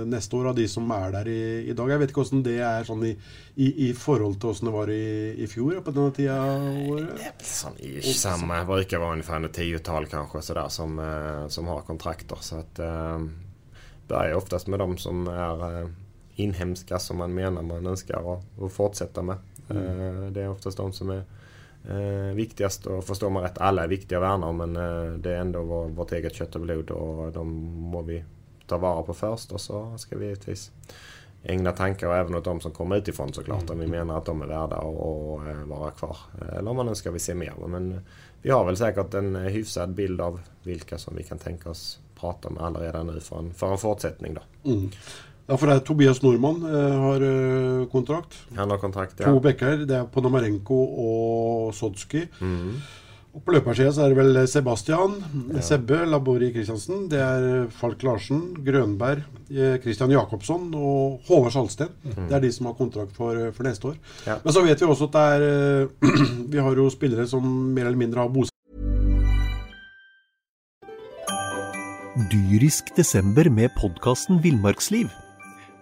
S5: neste år, av de som er der i, i dag. Jeg vet ikke hvordan det er sånn i, i, i forhold til hvordan det var i, fjor på denne tida året.
S4: Sån ish, samma. brukar vara ungefär ett tiotal kanske sådär som, eh, som har kontrakter. Så att börjar oftast med de som är inhemska som man menar man önskar att, att fortsätta med. Eh, det är oftast de som är, Eh, viktigast att förstå mig rätt, alla är viktiga att värna om men eh, det är ändå vår, vårt eget kött och blod och de må vi ta vara på först och så ska vi givetvis ägna tankar även åt de som kommer utifrån såklart. Om vi menar att de är värda att eh, vara kvar. Eller om man önskar vi se mer. Men vi har väl säkert en hyfsad bild av vilka som vi kan tänka oss prata med alla redan nu för en, för en fortsättning. Då.
S5: Mm. Ja, for det er Tobias Normann eh, har eh, kontrakt.
S4: Han har kontrakt, ja.
S5: To bekker. Det er Ponomarenko og Sodski. Mm. Og på løpersida så er det vel Sebastian, ja. Sebbe, Labori Kristiansen. Det er Falk Larsen, Grønberg, Christian Jacobsson og Håvard Salsten. Mm. Det er de som har kontrakt for, for neste år. Ja. Men så vet vi også at det er Vi har jo spillere som mer eller mindre har bosatt
S6: Dyrisk desember med podkasten Villmarksliv.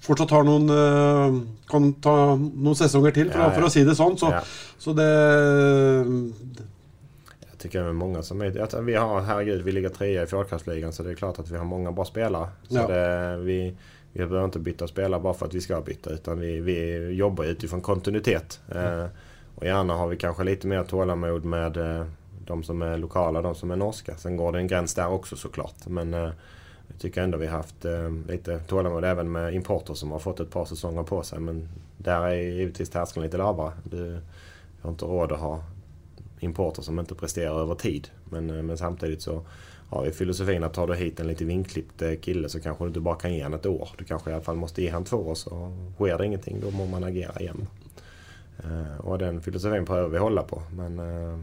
S5: fortsatt har noen eh, Kan ta noen sesonger till för, ja, ja. för att säga det sånt. Så, ja. så det...
S4: Jag tycker det är många som är... Vi har, herregud, vi ligger trea i fjärdeklastsligan så det är klart att vi har många bra spelare. Så det, vi, vi behöver inte byta spelare bara för att vi ska byta utan vi, vi jobbar utifrån kontinuitet. Mm. Eh, och gärna har vi kanske lite mer tålamod med eh, de som är lokala, de som är norska. Sen går det en gräns där också såklart. Men eh, jag tycker ändå vi har haft eh, lite tålamod även med importer som har fått ett par säsonger på sig. Men där är givetvis tröskeln lite lavare. Du har inte råd att ha importer som inte presterar över tid. Men, eh, men samtidigt så har vi filosofin att tar du hit en lite vinklippt eh, kille så kanske du inte bara kan ge honom ett år. Du kanske i alla fall måste ge honom två år så sker det ingenting då må man agera igen. Eh, och den filosofin behöver vi hålla på. Men eh,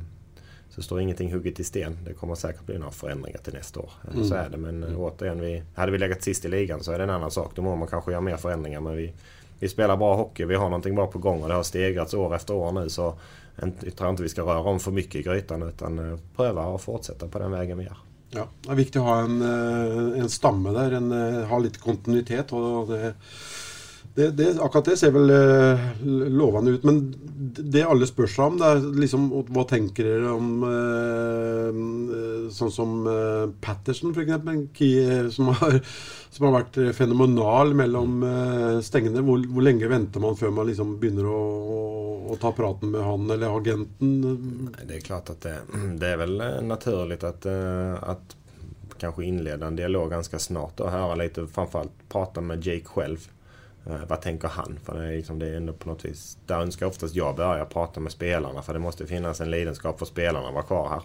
S4: så står ingenting hugget i sten. Det kommer säkert bli några förändringar till nästa år. Mm. Så är det. Men mm. återigen, vi, hade vi legat sist i ligan så är det en annan sak. Då må man kanske göra mer förändringar. Men vi, vi spelar bra hockey. Vi har någonting bra på gång och det har stegrats år efter år nu. Så jag tror inte vi ska röra om för mycket i grytan utan uh, pröva och fortsätta på den vägen vi gör.
S5: Ja, det är viktigt att ha en, eh, en stamme där, en, ha lite kontinuitet. Och det, det, det, akkurat det ser vel eh, lovende ut. Men det alle spør seg om, det liksom, er liksom Hva tenker dere om eh, sånn som eh, Patterson, f.eks., eh, som, har, som har vært fenomenal mellom eh, stengene. Hvor, hvor, lenge venter man før man liksom begynner å, å, å, ta praten med han eller agenten?
S4: Det är klart att det, det är väl eh, naturligt at, at eh, att kanske inleda en dialog ganska snart och höra lite, framförallt prata med Jake själv. Eh, vad tänker han? För det är, liksom, det är ändå på något vis... Där önskar oftast jag börja prata med spelarna. För det måste finnas en lidenskap för spelarna att vara kvar här.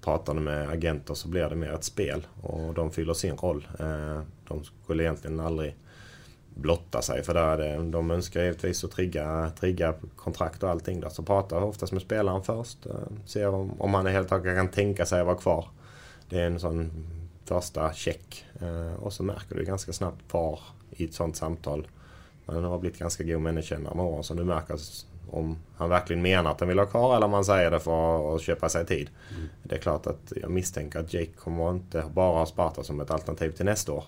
S4: Pratar du med agenter så blir det mer ett spel. Och de fyller sin roll. Eh, de skulle egentligen aldrig blotta sig. För där det, de önskar givetvis att trigga, trigga kontrakt och allting. Där. Så pratar oftast med spelaren först. Eh, ser om, om han helt enkelt kan tänka sig att vara kvar. Det är en sån första check. Eh, och så märker du ganska snabbt var i ett sånt samtal han har blivit ganska god människokännare med åren. Så nu märker om han verkligen menar att han vill ha kvar eller om han säger det för att köpa sig tid. Mm. Det är klart att jag misstänker att Jake kommer inte bara ha Sparta som ett alternativ till nästa år.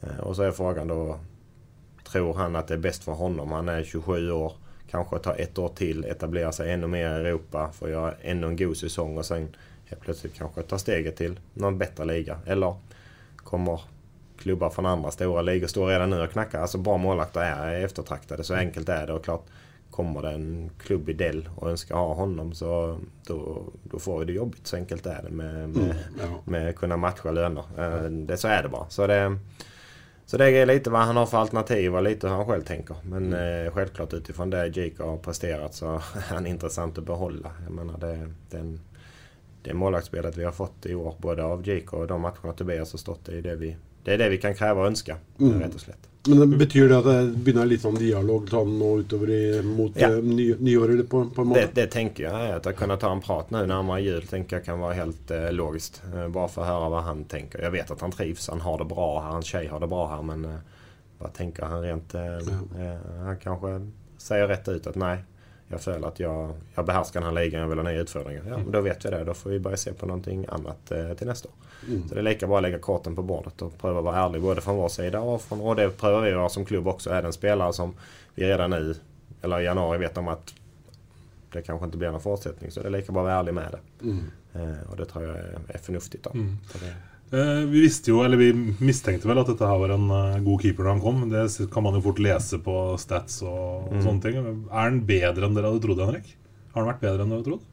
S4: Eh, och så är frågan då, tror han att det är bäst för honom? Han är 27 år, kanske tar ett år till, etablera sig ännu mer i Europa att göra ännu en god säsong och sen helt plötsligt kanske ta steget till någon bättre liga. Eller kommer klubbar från andra stora ligor står redan nu och knackar. Alltså bra målvakter är eftertraktade. Så enkelt är det. Och klart kommer det en klubb i Dell och önskar ha honom så då, då får vi det jobbigt. Så enkelt är det med, med, mm, ja. med att kunna matcha löner. Eh, det, så är det bara. Så det, så det är lite vad han har för alternativ och lite hur han själv tänker. Men mm. eh, självklart utifrån det Jake har presterat så är han intressant att behålla. Jag menar det, den, det målvaktsspelet vi har fått i år både av Jake och de matcherna Tobias har stått i det vi det är det vi kan kräva och önska. Mm. Rätt och slätt.
S5: Men det betyder det att det börjar lite sån dialog sånn nå utover i, mot ja. Eh, ny, nyåret på, på?
S4: Det, det tänker jag. Att kunna ta en prat nu närmare jul tänker jag kan vara helt eh, logiskt. Eh, bara för att höra vad han tänker. Jag vet att han trivs. Han har det bra här. Hans tjej har det bra här. Men eh, vad tänker han rent... Eh, ja. Eh, han kanske säger rätt ut att nej. jag känner att jag, jag behärskar den här ligan, jag vill ha nya utfordringar. Ja, men då vet vi det. Då får vi börja se på någonting annat eh, till nästa år.
S5: Mm.
S4: Så det är lika bra att lägga korten på bordet och pröva vara ärlig både från vår sida och, från, och det prövar vi vara som klubb också. Är det en spelare som vi redan nu, eller i januari, vet om att det kanske inte blir någon fortsättning så det är lika bra att vara ärlig med det.
S5: Mm.
S4: Eh, och det tror jag är, är förnuftigt. Då.
S3: Mm.
S4: Det,
S3: Eh, Vi visste jo, eller vi mistenkte vel at dette her var en eh, god keeper da han kom. Det kan man jo fort lese på stats og, og
S4: Mm.
S3: ting. Er han bedre enn dere hadde trodd, Henrik? Har han vært bedre enn dere hadde trodd?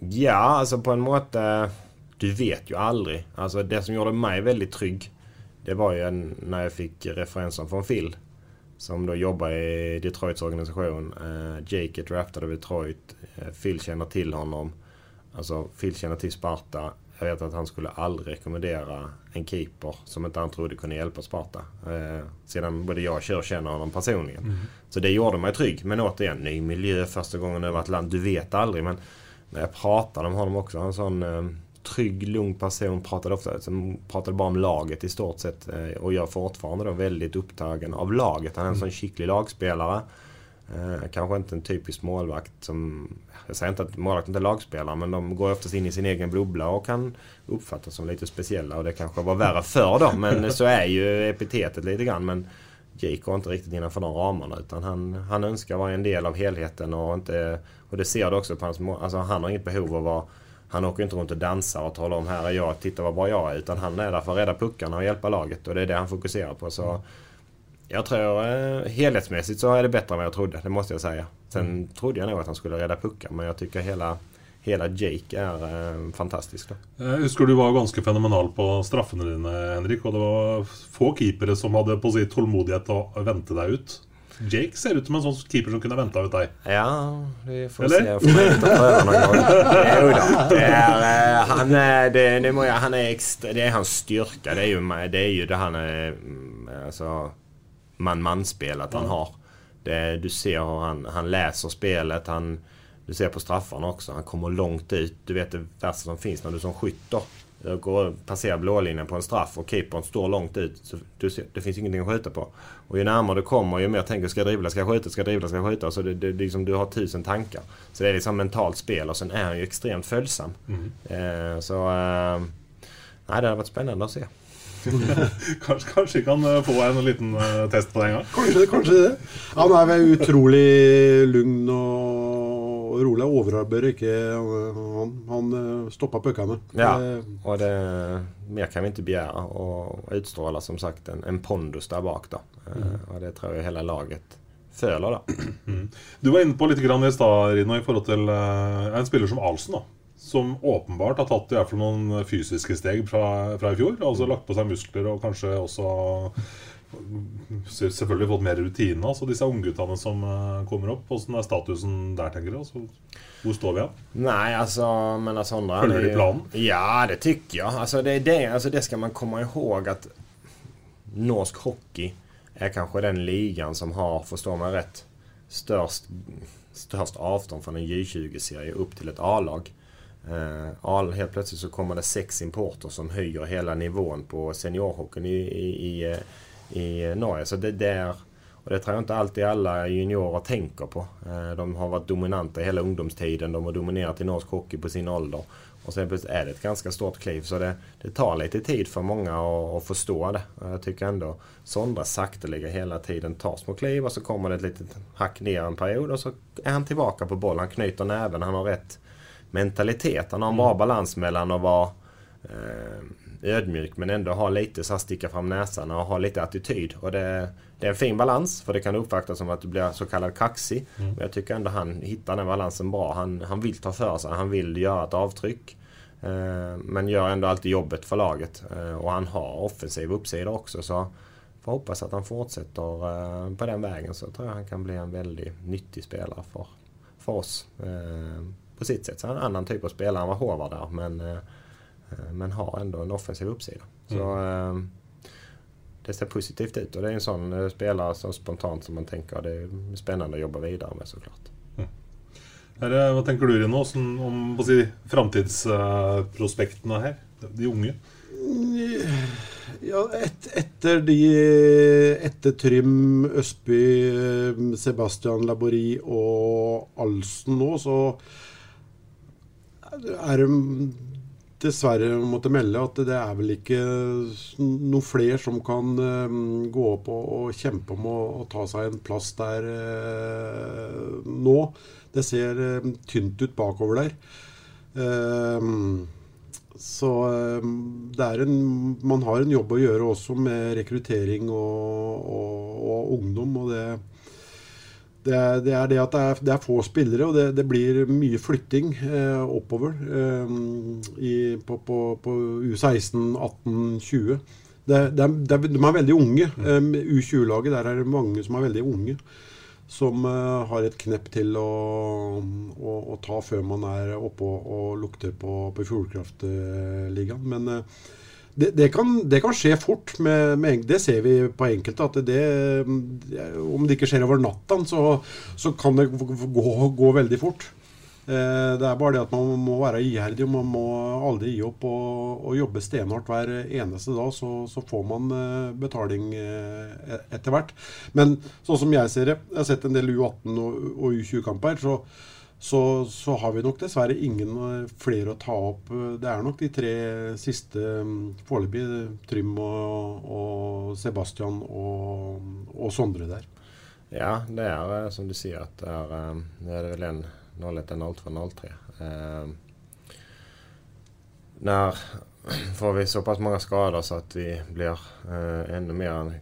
S4: Ja, alltså på en måte Du vet ju aldrig. Alltså det som gjorde mig väldigt trygg Det var ju när jag fick referensen från Phil Som då jobbar i Detroits organisation. Eh, Jake är draftad av Detroit. Eh, Phil känner till honom. Alltså Phil känner till Sparta. Jag vet att han skulle aldrig rekommendera en keeper som inte han trodde kunde hjälpa Sparta. Eh, sedan både jag och Kör känner honom personligen.
S3: Mm.
S4: Så det gjorde mig trygg. Men återigen, ny miljö första gången över ett land. Du vet aldrig. Men när jag pratade om honom också. En sån eh, trygg, lugn person. Pratade ofta som pratade bara om laget i stort sett. Eh, och jag är fortfarande då väldigt upptagen av laget. Han är en sån skicklig lagspelare. Eh, kanske inte en typisk målvakt som... Jag säger inte att målvakter inte är lagspelare men de går oftast in i sin egen bubbla och kan uppfattas som lite speciella. Och det kanske var värre förr då men så är ju epitetet lite grann. Men Jake går inte riktigt innanför de ramarna utan han, han önskar vara en del av helheten och inte... Och det ser du också på hans. Alltså han har inget behov av att vara... Han åker inte runt och dansar och talar om här är jag, titta vad bra jag är. Utan han är där för att rädda puckarna och hjälpa laget och det är det han fokuserar på. Så jag tror eh, helhetsmässigt så är det bättre än vad jag trodde, det måste jag säga. Sen trodde jag nog att han skulle rädda puckar men jag tycker hela, hela Jake är eh, fantastisk. Då.
S3: Jeg husker du var ganske fenomenal på straffene dine, Henrik. Og det var få keepere som hadde på å si tålmodighet å vente deg ut. Jake ser ut som en sånn keeper som kunne venta ut deg.
S4: Ja, vi får
S3: Eller?
S4: se. Jag får någon gång. Jo då, det är, eh, han, är, det, det, jag- han är extra, det är hans styrka. Det är ju, det, är ju det han är... mm, Alltså, man-man-spelet han har. Det, du ser hur han, han läser spelet. Han, du ser på straffarna också. Han kommer långt ut. Du vet det värsta som finns när du som skytt då. Går, passerar blålinjen på en straff och keepern står långt ut. Så du ser, det finns ingenting att skjuta på. Och ju närmare du kommer ju mer tänker ska jag dribbla, ska jag skjuta, ska jag dribbla, ska jag skjuta. Så det, det, det, liksom, du har tusen tankar. Så det är liksom mentalt spel och sen är han ju extremt följsam.
S3: Mm.
S4: Eh, så... Eh, nej, det har varit spännande att se.
S3: Kanskje, kanskje kan få en liten eh, test på det en gang?
S5: Kanskje, kanskje det. Han er vel utrolig lugn og rolig. Overarbeider ikke. Han, han eh, stopper puckene.
S4: Ja, och det, mer kan vi inte begära. Och utstrålar som sagt en, en pondus där bak då. Eh, och det tror jag hela laget följer då.
S3: Du var inne på litt grann i stad, Rino, i forhold til eh, en spiller som Alsen. da Som åpenbart har tatt i hvert fall noen fysiske steg fra, fra i fjor. Altså lagt på seg muskler og kanskje også mm, selvfølgelig fått mer rutine. Altså disse ungguttene som eh, kommer opp. Hvordan er statusen der, tenker du? Altså, hvor står vi hen?
S4: Nej, alltså men
S3: Följer
S4: är
S3: du
S4: ju-
S3: planen?
S4: Ja, det tycker jag. Alltså det, det, alltså det ska man komma ihåg att norsk hockey är kanske den ligan som har, förstår man rätt, störst, störst avstånd från en J20-serie upp till ett A-lag. A- helt plötsligt så kommer det sex importer som höjer hela nivån på seniorhockeyn i, i, i, eh, i Norge. Så det där och det tror jag inte alltid alla juniorer tänker på. Eh, De har varit dominanta hela ungdomstiden. De har dominerat i norsk hockey på sin ålder. Och sen är det ett ganska stort kliv. Så det, det tar lite tid för många att, att förstå det. Jag tycker ändå Sondra sakteliga hela tiden tar små kliv och så kommer det ett litet hack ner en period och så är han tillbaka på boll. Han knyter näven. Han har rätt mentalitet. Han har en bra balans mellan att vara eh, ödmjuk men ändå ha lite så här sticka fram näsan och ha lite attityd. Och det, det är en fin balans för det kan uppfattas som att du blir så kallad kaxig. Men jag tycker ändå han hittar den balansen bra. Han, han vill ta för sig, han vill göra ett avtryck. Eh, men gör ändå alltid jobbet för laget. Eh, och han har offensiv uppsida också. Så får hoppas att han fortsätter eh, på den vägen så tror jag han kan bli en väldigt nyttig spelare för, för oss. Eh, på sitt sätt. Så han är en annan typ av spelare än vad Håvard där. Men, eh, men har ändå en offensiv uppsida. Så eh, det ser positivt ut och det är en sån eh, spelare som spontant som man tänker det är spännande att jobba vidare med såklart.
S3: Her, hva tenker du, Rino, sånn, om framtidsprospektene her? De unge?
S5: Ja, et, etter de Etter Trym, Østby, Sebastian Labori og Alsen nå, så er det dessverre måtte melde at det er vel ikke noen flere som kan eh, gå opp og, og, kjempe om å, å, ta seg en plass der eh, nå. Det ser eh, tynt ut bakover der. Eh, så eh, det er en, man har en jobb å gjøre også med rekruttering og, og, og ungdom. og det det er, det er, det at det er, det er, få spillere, og det, det blir mye flytting eh, oppover eh, i, på, på, på, U16, 18, 20. de er veldig unge. Eh, U20-laget, der er det mange som er veldig unge. Som eh, har et knepp til å, å, å, ta før man er oppe og, og lukter på, på Fjordkraftligaen. Eh, Men eh, det, det, kan, det, kan, skje fort. Med, med, det ser vi på enkelte. at det, Om det ikke skjer over natta, så, så kan det gå, gå veldig fort. Eh, det er bare det at man må være iherdig, man må aldri gi opp og, og jobbe stenhardt hver eneste dag. Så, så, får man eh, betaling eh, e-, etter hvert. Men sånn som jeg ser det, jeg har sett en del U18 og, og U20-kamper. så så, så, har vi nok dessverre ingen eh, flere å ta opp. Eh, det er nok de tre siste mm, foreløpig. Trym og, og, Sebastian og, og, Sondre der.
S4: Ja, det er eh, som du sier at det er, det er vel en 01 en 02 03. Eh, när får vi såpass mange skader så att vi blir eh, ännu mer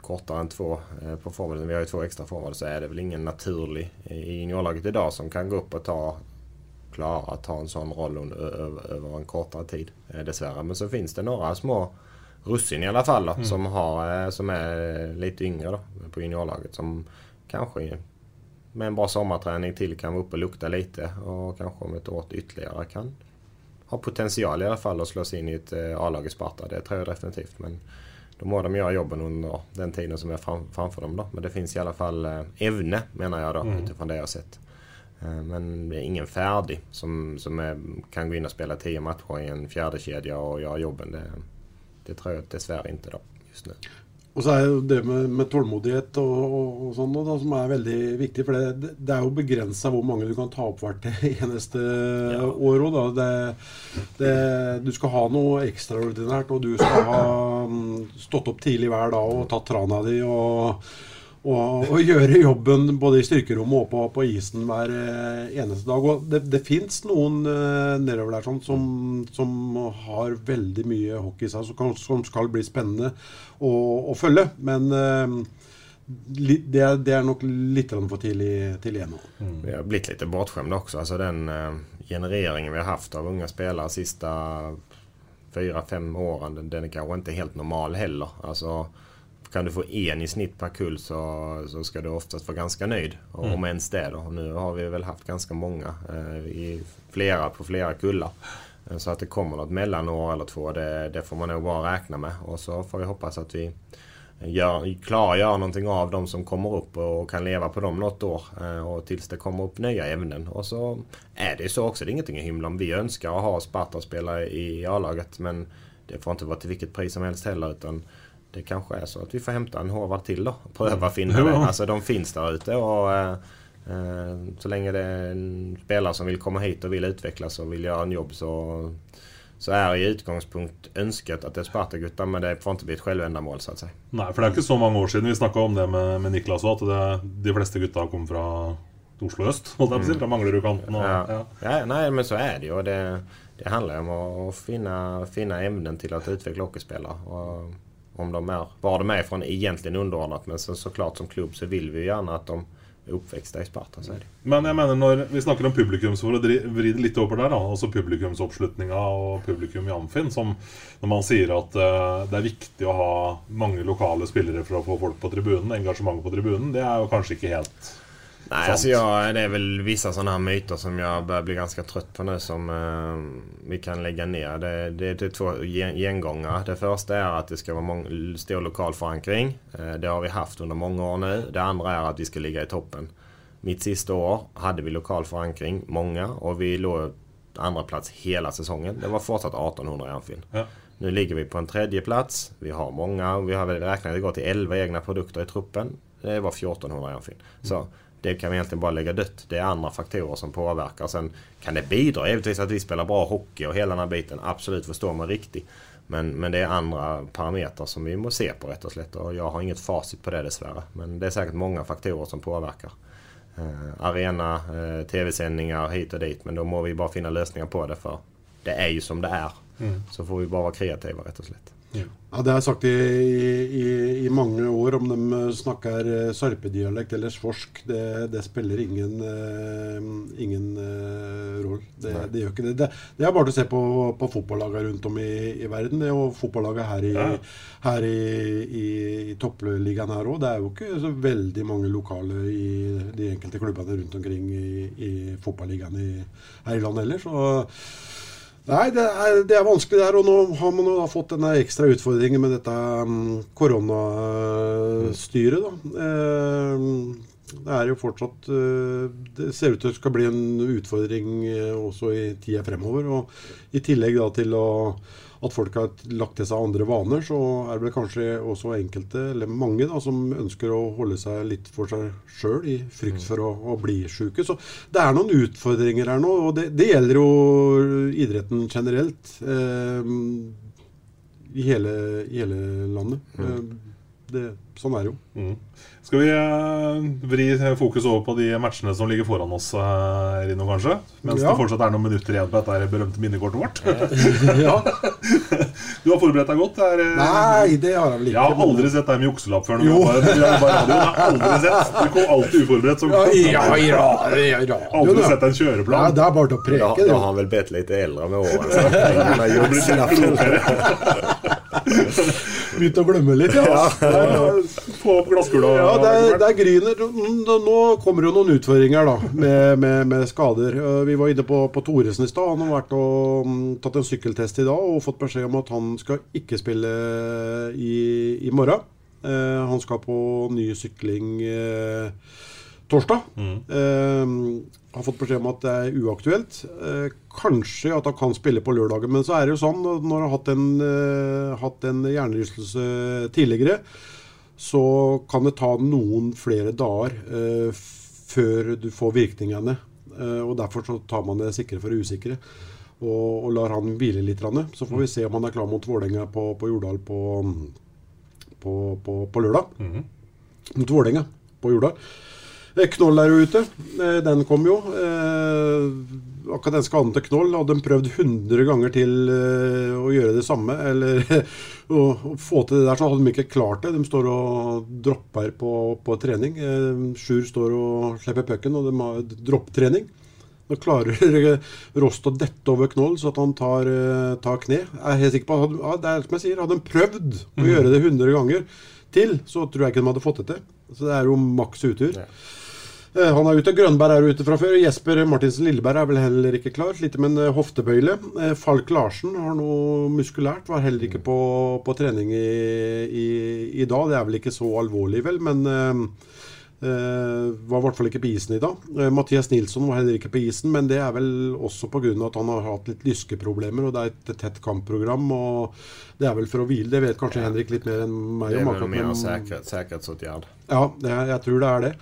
S4: kortare än två eh, på forwarden. Vi har ju två extra forwards så är det väl ingen naturlig i juniorlaget idag som kan gå upp och ta klara att ta en sån roll under, över, över en kortare tid eh, dessvärre. Men så finns det några små russin i alla fall då, mm. som, har, eh, som är lite yngre då, på juniorlaget som kanske med en bra sommarträning till kan vara uppe och lukta lite och kanske om ett år ytterligare kan ha potential i alla fall att slå sig in i ett A-lag i Sparta. Det tror jag definitivt. Men då må de göra jobben under den tiden som är fram, framför dem. Då. Men det finns i alla fall eh, ämne menar jag då mm. utifrån det jag sett. Eh, men det är ingen färdig som, som är, kan gå in och spela tio matcher i en fjärde kedja och göra jobben. Det, det tror jag dessvärre inte då, just nu.
S5: Og så er jo det med, med tålmodighet og, og, og sånn da, som er veldig viktig. For det, det er jo begrensa hvor mange du kan ta opp hvert eneste ja. år òg. Du skal ha noe ekstraordinært, og du skal ha mm, stått opp tidlig hver dag og tatt trana di. og og, og, gjøre jobben både i styrkerommet og på, på isen hver eh, eneste dag. Og det, det fins noen uh, nedover der sånn, som, som, har veldig mye hockey i seg, som, som, skal bli spennende å, å følge. Men uh, det, är, det, är nog lite för tidigt till än.
S4: Mm. Vi har blivit lite bortskämda också. Alltså den uh, genereringen vi har haft av unga spelare sista fyra, fem åren, den, den är kanske inte helt normal heller. Alltså, kan du få en i snitt per kull så, så ska du oftast vara ganska nöjd. Mm. Om ens det då. Nu har vi väl haft ganska många eh, i flera på flera kullar. Eh, så att det kommer något mellanår eller två det, det får man nog bara räkna med. Och så får vi hoppas att vi gör, klarar att göra någonting av de som kommer upp och kan leva på dem något år. Eh, och tills det kommer upp nya ämnen. Och så är det så också. Det är ingenting att hymla om. Vi önskar att ha Sparta-spelare i A-laget men det får inte vara till vilket pris som helst heller. Utan det kanske är så att vi får hämta en Håvard till då. Pröva finna det. Alltså de finns där ute och eh, eh, så länge det är en spelare som vill komma hit och vill utvecklas och vill göra en jobb så, så är i utgångspunkt önskat att det är Sparta-gutta men det får inte bli ett självändamål så att säga.
S3: Nej, för det är inte så många år sedan vi snackade om det med, med Niklas att det, de flesta gutta kom från Oslo öst, jeg på å si. Fra Manglerudkanten.
S4: Ja. Ja. ja. Nei, men så är det ju. Det, det handlar om att finna, finna ämnen till att utveckla hockeyspelare. Och om de är, var de är från egentligen underordnat. Men så, såklart som klubb så vill vi ju gärna att de är uppväxta i Sparta. Så är det.
S3: Men jag menar när vi snackar om publikum så får det vrida lite på det då. Alltså publikumsuppslutninga och publikum i Amfin. Som när man säger att uh, det är viktigt att ha många lokala spelare för att få folk på tribunen. Engagemang på tribunen. Det är ju kanske inte helt
S4: Nej, alltså jag, det är väl vissa sådana här myter som jag börjar bli ganska trött på nu som eh, vi kan lägga ner. Det, det är typ två gengångare. Det första är att det ska vara mång, stor lokal förankring. Eh, det har vi haft under många år nu. Det andra är att vi ska ligga i toppen. Mitt sista år hade vi lokal förankring, många, och vi låg andra plats hela säsongen. Det var fortsatt 1800 i Anfield. Ja. Nu ligger vi på en tredje plats. Vi har många, vi har väl räknat det går till 11 egna produkter i truppen. Det var 1400 Jan Finn. Så det kan vi egentligen bara lägga dött. Det är andra faktorer som påverkar. Sen kan det bidra givetvis att vi spelar bra hockey och hela den här biten. Absolut förstår man riktigt. Men, men det är andra parametrar som vi måste se på rätt och slätt. Och jag har inget facit på det dessvärre. Men det är säkert många faktorer som påverkar. Eh, arena, eh, tv-sändningar hit och dit. Men då må vi bara finna lösningar på det för det är ju som det är.
S3: Mm.
S4: Så får vi bara vara kreativa rätt och slätt.
S5: Ja, Det har jeg sagt i, i, i mange år, om de snakker eh, sarpedialekt eller svorsk. Det, det spiller ingen, eh, ingen eh, rolle. Det, det gjør ikke det. det. Det er bare å se på, på fotballagene rundt om i, i verden, det, og fotballagene her i,
S3: Ja.
S5: her i, i, toppligaen her òg. Det er jo ikke så veldig mange lokale i de enkelte klubbene rundt omkring i, i fotballigaen her i landet heller. Så Nei, det er, det er vanskelig der. Og nå har man jo da fått denne ekstra utfordringen med dette um, mm, koronastyret, da. Uh, ehm, det er jo fortsatt eh, Det ser ut til at det skal bli en utfordring eh, også i tida fremover. Og i tillegg da til å at folk har lagt til seg andre vaner, så er det kanskje også enkelte, eller mange, da, som ønsker å holde seg litt for seg sjøl i frykt for å, å bli sjuke. Så det er noen utfordringer her nå, og det, det gjelder jo idretten generelt. Eh, I hele, i hele landet. Eh, det, sånn er det jo.
S3: Mm. Skal vi eh, vri fokus over på de matchene som ligger foran oss, eh, Rino, kanskje? Mens
S5: Ja.
S3: det fortsatt er noen minutter igjen på dette her berømte minnekortet vårt.
S5: ja.
S3: Du har forberedt deg godt? Det er, eh,
S5: Nei, det har jeg vel ikke.
S3: Jeg har aldri sett deg med jukselapp før.
S5: Jo.
S3: var på radio. Aldri sett. Du kom alltid uforberedt. Som
S5: Ja, ja, i radioen,
S3: Aldri
S5: ja.
S3: sett en
S5: Ja,
S3: kjøreplan.
S5: det er bare til å preke,
S4: då
S5: det.
S4: har han väl blivit lite äldre med åren. Så han har gjort sina
S5: Begynt å glemme litt, ja.
S3: Få opp glasskula.
S5: Ja, det er, det er Gryner. Nå- kommer jo noen utfordringer da, med, med, med skader. Eh, Vi var inne på, på Thoresen i stad. Han har vært og mm, tatt en sykkeltest i dag og fått beskjed om at han skal ikke spille i, i morgen. Eh, han skal på ny sykling eh, torsdag. Eh, har fått beskjed om at det er uaktuelt. Eh, kanskje at han kan spille på lørdagen, men så er det jo sånn når han har hatt en, eh, hatt en hjernerystelse tidligere, så kan det ta noen flere dager eh, før du får virkningene. Og Derfor så tar man det sikre for det usikre. Og, og lar han hvile litt. Så får vi se om han er klar mot Vålerenga på, på Jordal på, på, på, lørdag. Mot Vålerenga på Jordal. Eh, Knoll er ute. Eh, Den kom jo. Eh, akkurat den skaden til Knoll hadde de prøvd 100 ganger til å gjøre det samme. Eller å, få til det der, så hadde de ikke klart det. De står og dropper på, på trening. Sjur står og slipper pucken, og de har dropptrening. Nå klarer Rost å dette over Knoll så at han tar, tar kne. Jeg er helt sikker på at ja, det er som jeg sier, hadde de prøvd å gjøre det 100 ganger til, så tror jeg ikke de hadde fått det til. Så det er jo maks utur. Eh, Han er ute. Grønberg er ute fra før. Jesper Martinsen Lilleberg er vel heller ikke klar. Sliter med en eh, hoftebøyle. Eh, Falk Larsen har noe muskulært. Var heller ikke på, på trening i, i, i dag. Det er vel ikke så alvorlig, vel, men eh, eh, var i hvert fall ikke på isen i dag. Eh, Mathias Nilsson var heller ikke på isen, men det er vel også pga. at han har hatt litt lyskeproblemer. og Det er et tett kampprogram. og Det er vel for å hvile. Det vet kanskje Henrik litt mer enn meg
S4: Det
S5: om.
S4: väl
S5: akkurat,
S4: mer en
S5: men-
S4: säkerhetsåtgärd.
S5: Ja, det, er- jeg tror det er det.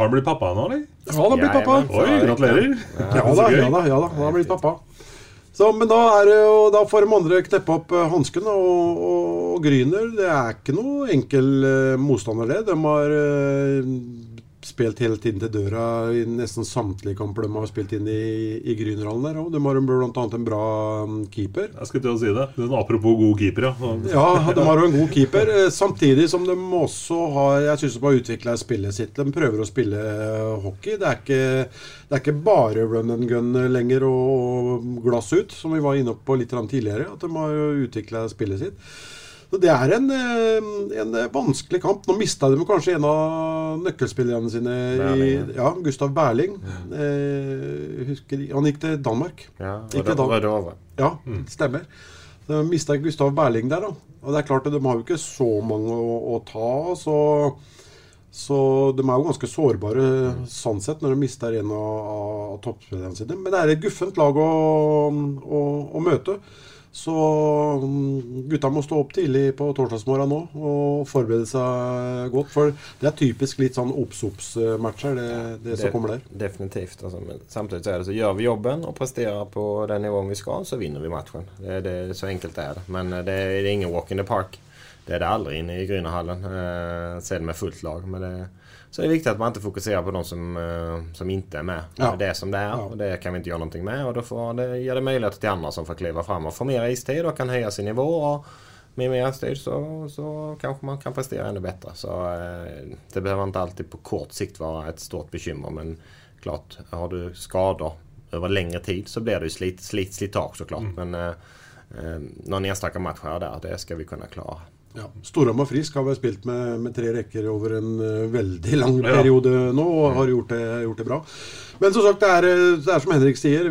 S3: Har han blitt pappa nå, eller?
S5: Ja, han har blitt pappa.
S3: Oi, gratulerer.
S5: Ja da, ja da, ja da, han har blitt pappa. Så, men da, er da får de andre kneppe opp uh, hansken. Og, og, og Gryner det er ikke noe enkel eh, motstander, det. De har eh, spilt helt inn til døra i nesten samtlige kamper de har spilt inn i, i Grünerhallen der. Og de har bl.a. en bra mm, keeper.
S3: Jeg skulle til å si det. Men apropos god keeper, ja.
S5: Ja, de har jo en god keeper. eh, Samtidig som de også har Jeg syns de har utvikla spillet sitt. De prøver å spille eh, hockey. Det er ikke, det er ikke bare run and gun lenger og, glass ut, som vi var inne på litt tidligere. At de har utvikla spillet sitt. Så Det er en, eh, en vanskelig kamp. Nå mista de kanskje en av nøkkelspillerne sine. I, ja, Gustav Berling. Eh, husker, han gikk til Danmark.
S4: Ja,
S5: Ikke da.
S4: Rödove.
S5: Ja, stemmer. Så mista Gustav Berling der, da. Og det er klart at de har jo ikke så mange å, å ta så, så de er jo ganske sårbare sånn sett når de mister en av, av toppspillerne sine. Men det er et guffent lag å, å, å møte. Så mm, gutta må stå opp tidlig på torsdagsmorgen nå og forberede seg godt. For det er typisk litt sånn obs-obs-matcher, det, det som kommer der.
S4: Definitivt. Alltså, men samtidigt så är det så gör vi jobben och presterar på den nivån vi ska så vinner vi matchen. Det, det, så enkelt är det. Men det, det är ingen walk in the park. Det är det aldrig inne i Grünerhallen. Eh, sen med fullt lag. Men det, så det är viktigt att man inte fokuserar på de som, eh, som inte är med.
S5: Ja.
S4: Det är som det är
S5: Ja.
S4: och det kan vi inte göra någonting med. Och då får det, ger det möjlighet till andra som får kliva fram och få mer istid och kan höja sin nivå. Och med mer istid så, så kanske man kan prestera ännu bättre. Så eh, det behöver inte alltid på kort sikt vara ett stort bekymmer. Men klart, har du skador över längre tid så blir det ju slit, slit, slitage såklart. Men eh, eh, någon enstaka match här där, det ska vi kunna klara.
S5: Ja. Storhamar Frisk har vel spilt med, med tre rekker over en eh, veldig lang
S3: Ja.
S5: periode nå og har gjort det, gjort det bra. Men som sagt, det er, eh, det er som Henrik det,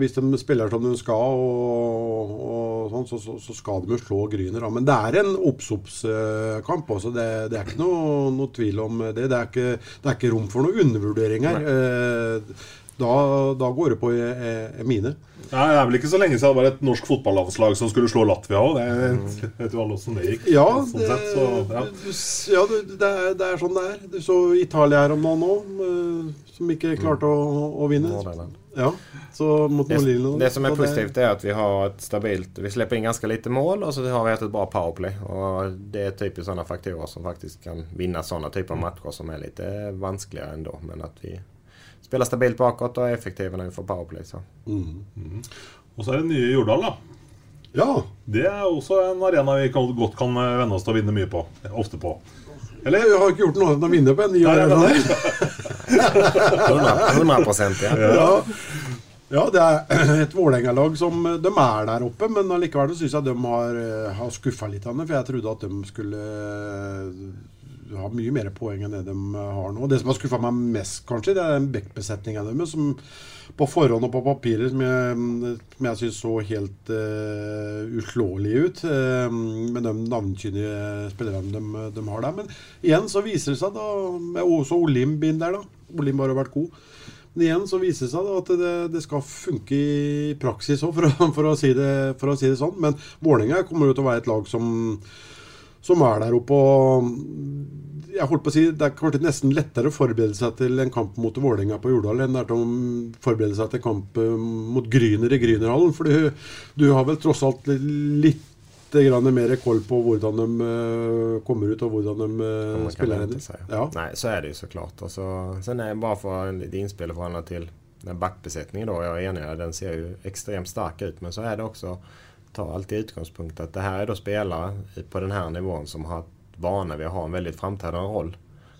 S5: hvis de spiller som de skal, og, og sånn, så, så, så skal de jo slå Gryner. Men det er en obs-obs-kamp også. Det, det er ikke noe, noe tvil om det. Det er ikke, det ikke rom for noen undervurdering her. Eh, Da, da går det på i, i mine.
S3: Nei, Det er vel ikke så lenge siden det var et norsk fotballavslag som skulle slå Latvia òg. Det vet jo alle åssen det gikk.
S5: Ja,
S3: sånn
S5: det,
S3: sett, så, ja.
S5: du, ja du, det, er, det er sånn det er. Du så Italia her om dagen òg, som ikke klarte å, å vinne. Ja, så mot
S4: Det, det som är positivt är att vi har ett stabilt, vi släpper in ganska lite mål och så har vi ett bra powerplay. Och det är typiskt sådana faktorer som faktiskt kan vinna sådana typer av matcher som är lite vanskliga ändå. Men att vi spelar stabilt bakåt och är effektiva när vi får powerplay. Så.
S3: Og så er det nye Jordal, da.
S5: Ja.
S3: Det er også en arena vi kan, godt kan eh, venne oss til å vinne mye på. Ofte på.
S5: Eller jeg har ikke gjort annet enn å vinne på en ny arena
S3: nei,
S5: der.
S4: 100 procent ja.
S5: Ja. ja, det er et Vålerenga-lag som De er der oppe, men allikevel så syns jeg de har, eh, har skuffa litt. Anne, For jeg trodde at de skulle du har mye mer poeng enn det de har nå. Det som har skuffa meg mest, kanskje, det er den backbesetninga deres. Som på forhånd og på papiret som jeg, som jeg syns så helt uh, uslåelige ut. uh, med de navnkyndige spillerne de, de har der. Men igjen så viser det seg, da med også Olimb inn der, da. Olimb har jo vært god. Men igjen så viser det seg da at det, det skal funke i praksis òg, for, for, si for å si det sånn. Men Vålerenga kommer jo til å være et lag som, som er der oppe og jeg holdt på å si, Det er kanskje nesten lettere å forberede seg til en kamp mot Vålerenga på Jordal enn det er til å forberede seg til kamp eh, mot Gryner i Grynerhallen. For du, du har vel tross alt litt mer koll på hvordan de eh, kommer ut og hvordan de eh,
S4: kan
S5: spiller. henne.
S4: sig.
S5: Ja.
S4: Nej, så är det ju såklart. Och så, sen är bara för lite inspel förhållande till den backbesättningen då. Jag är enig, den ser ju extremt stark ut. Men så är det också, ta alltid utgångspunkt att det här är då spelare på den här nivån som har vana vid att ha en väldigt framträdande roll.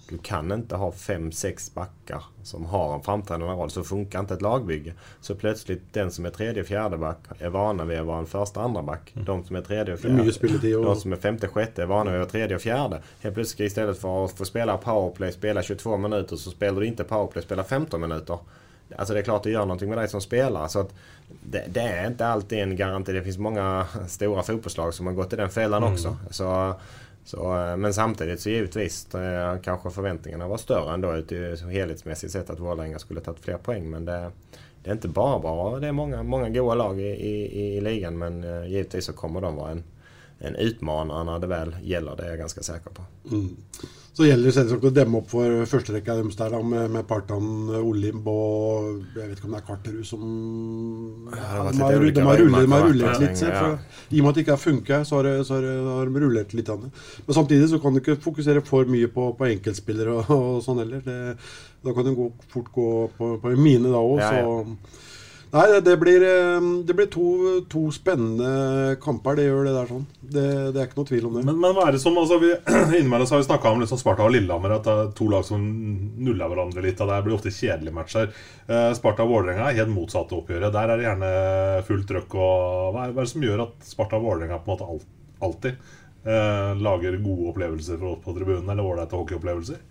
S4: Du kan inte ha fem, sex backar som har en framträdande roll. Så funkar inte ett lagbygge. Så plötsligt den som är tredje, fjärde back är vana vid att vara en första, andra back. De som är tredje och fjärde.
S5: och-
S4: De som är femte, sjätte är vana vid att vara tredje och fjärde. Helt plötsligt istället för att få spela powerplay, spela 22 minuter så spelar du inte powerplay, spela 15 minuter. Alltså det är klart det gör någonting med dig som spelare. Så att det, det är inte alltid en garanti. Det finns många stora fotbollslag som har gått i den fällan också. Så, så, eh, men samtidigt så givetvis eh, kanske förväntningarna var större ändå ut helhetsmässigt sett att Vålerenga skulle tagit fler poäng. Men det, det är inte bara bra. Det är många, många goda lag i, i, i ligan men eh, givetvis så kommer de vara en, en utmanare när det väl gäller. Det är jag ganska säker på.
S5: Mm. Så gjelder det selvsagt å demme opp for førsterekka deres der med, med Partan, Olimb og Jeg vet ikke om det er Karterud som ja, de, har, de, har
S4: veier
S5: rullet, de har rullet litt.
S4: ja.
S5: I og med at det ikke har funka, så, har så, har har de rullet litt. Annet. Men samtidig så kan du ikke fokusere for mye på, på enkeltspillere og, og sånn heller. Det, da kan det gå, fort gå på, på en mine da òg,
S4: Ja, ja.
S5: så Nei, det, det blir, ehm, det blir to, to spennende kamper. Det gjør det der sånn. Det, det er ikke noe tvil om det.
S3: Men, men hva er det som altså, vi, Innimellom har vi snakka om liksom Sparta og Lillehammer. At det er to lag som nuller hverandre litt. Og det blir ofte kjedelige matcher. Eh, Sparta og Vålerenga er helt motsatte oppgjøret. Der er det gjerne fullt trøkk. Og hva er, hva er det som gjør at Sparta og Vålerenga på en måte alltid eh, lager gode opplevelser for oss på tribunen? Eller ålreite hockeyopplevelser?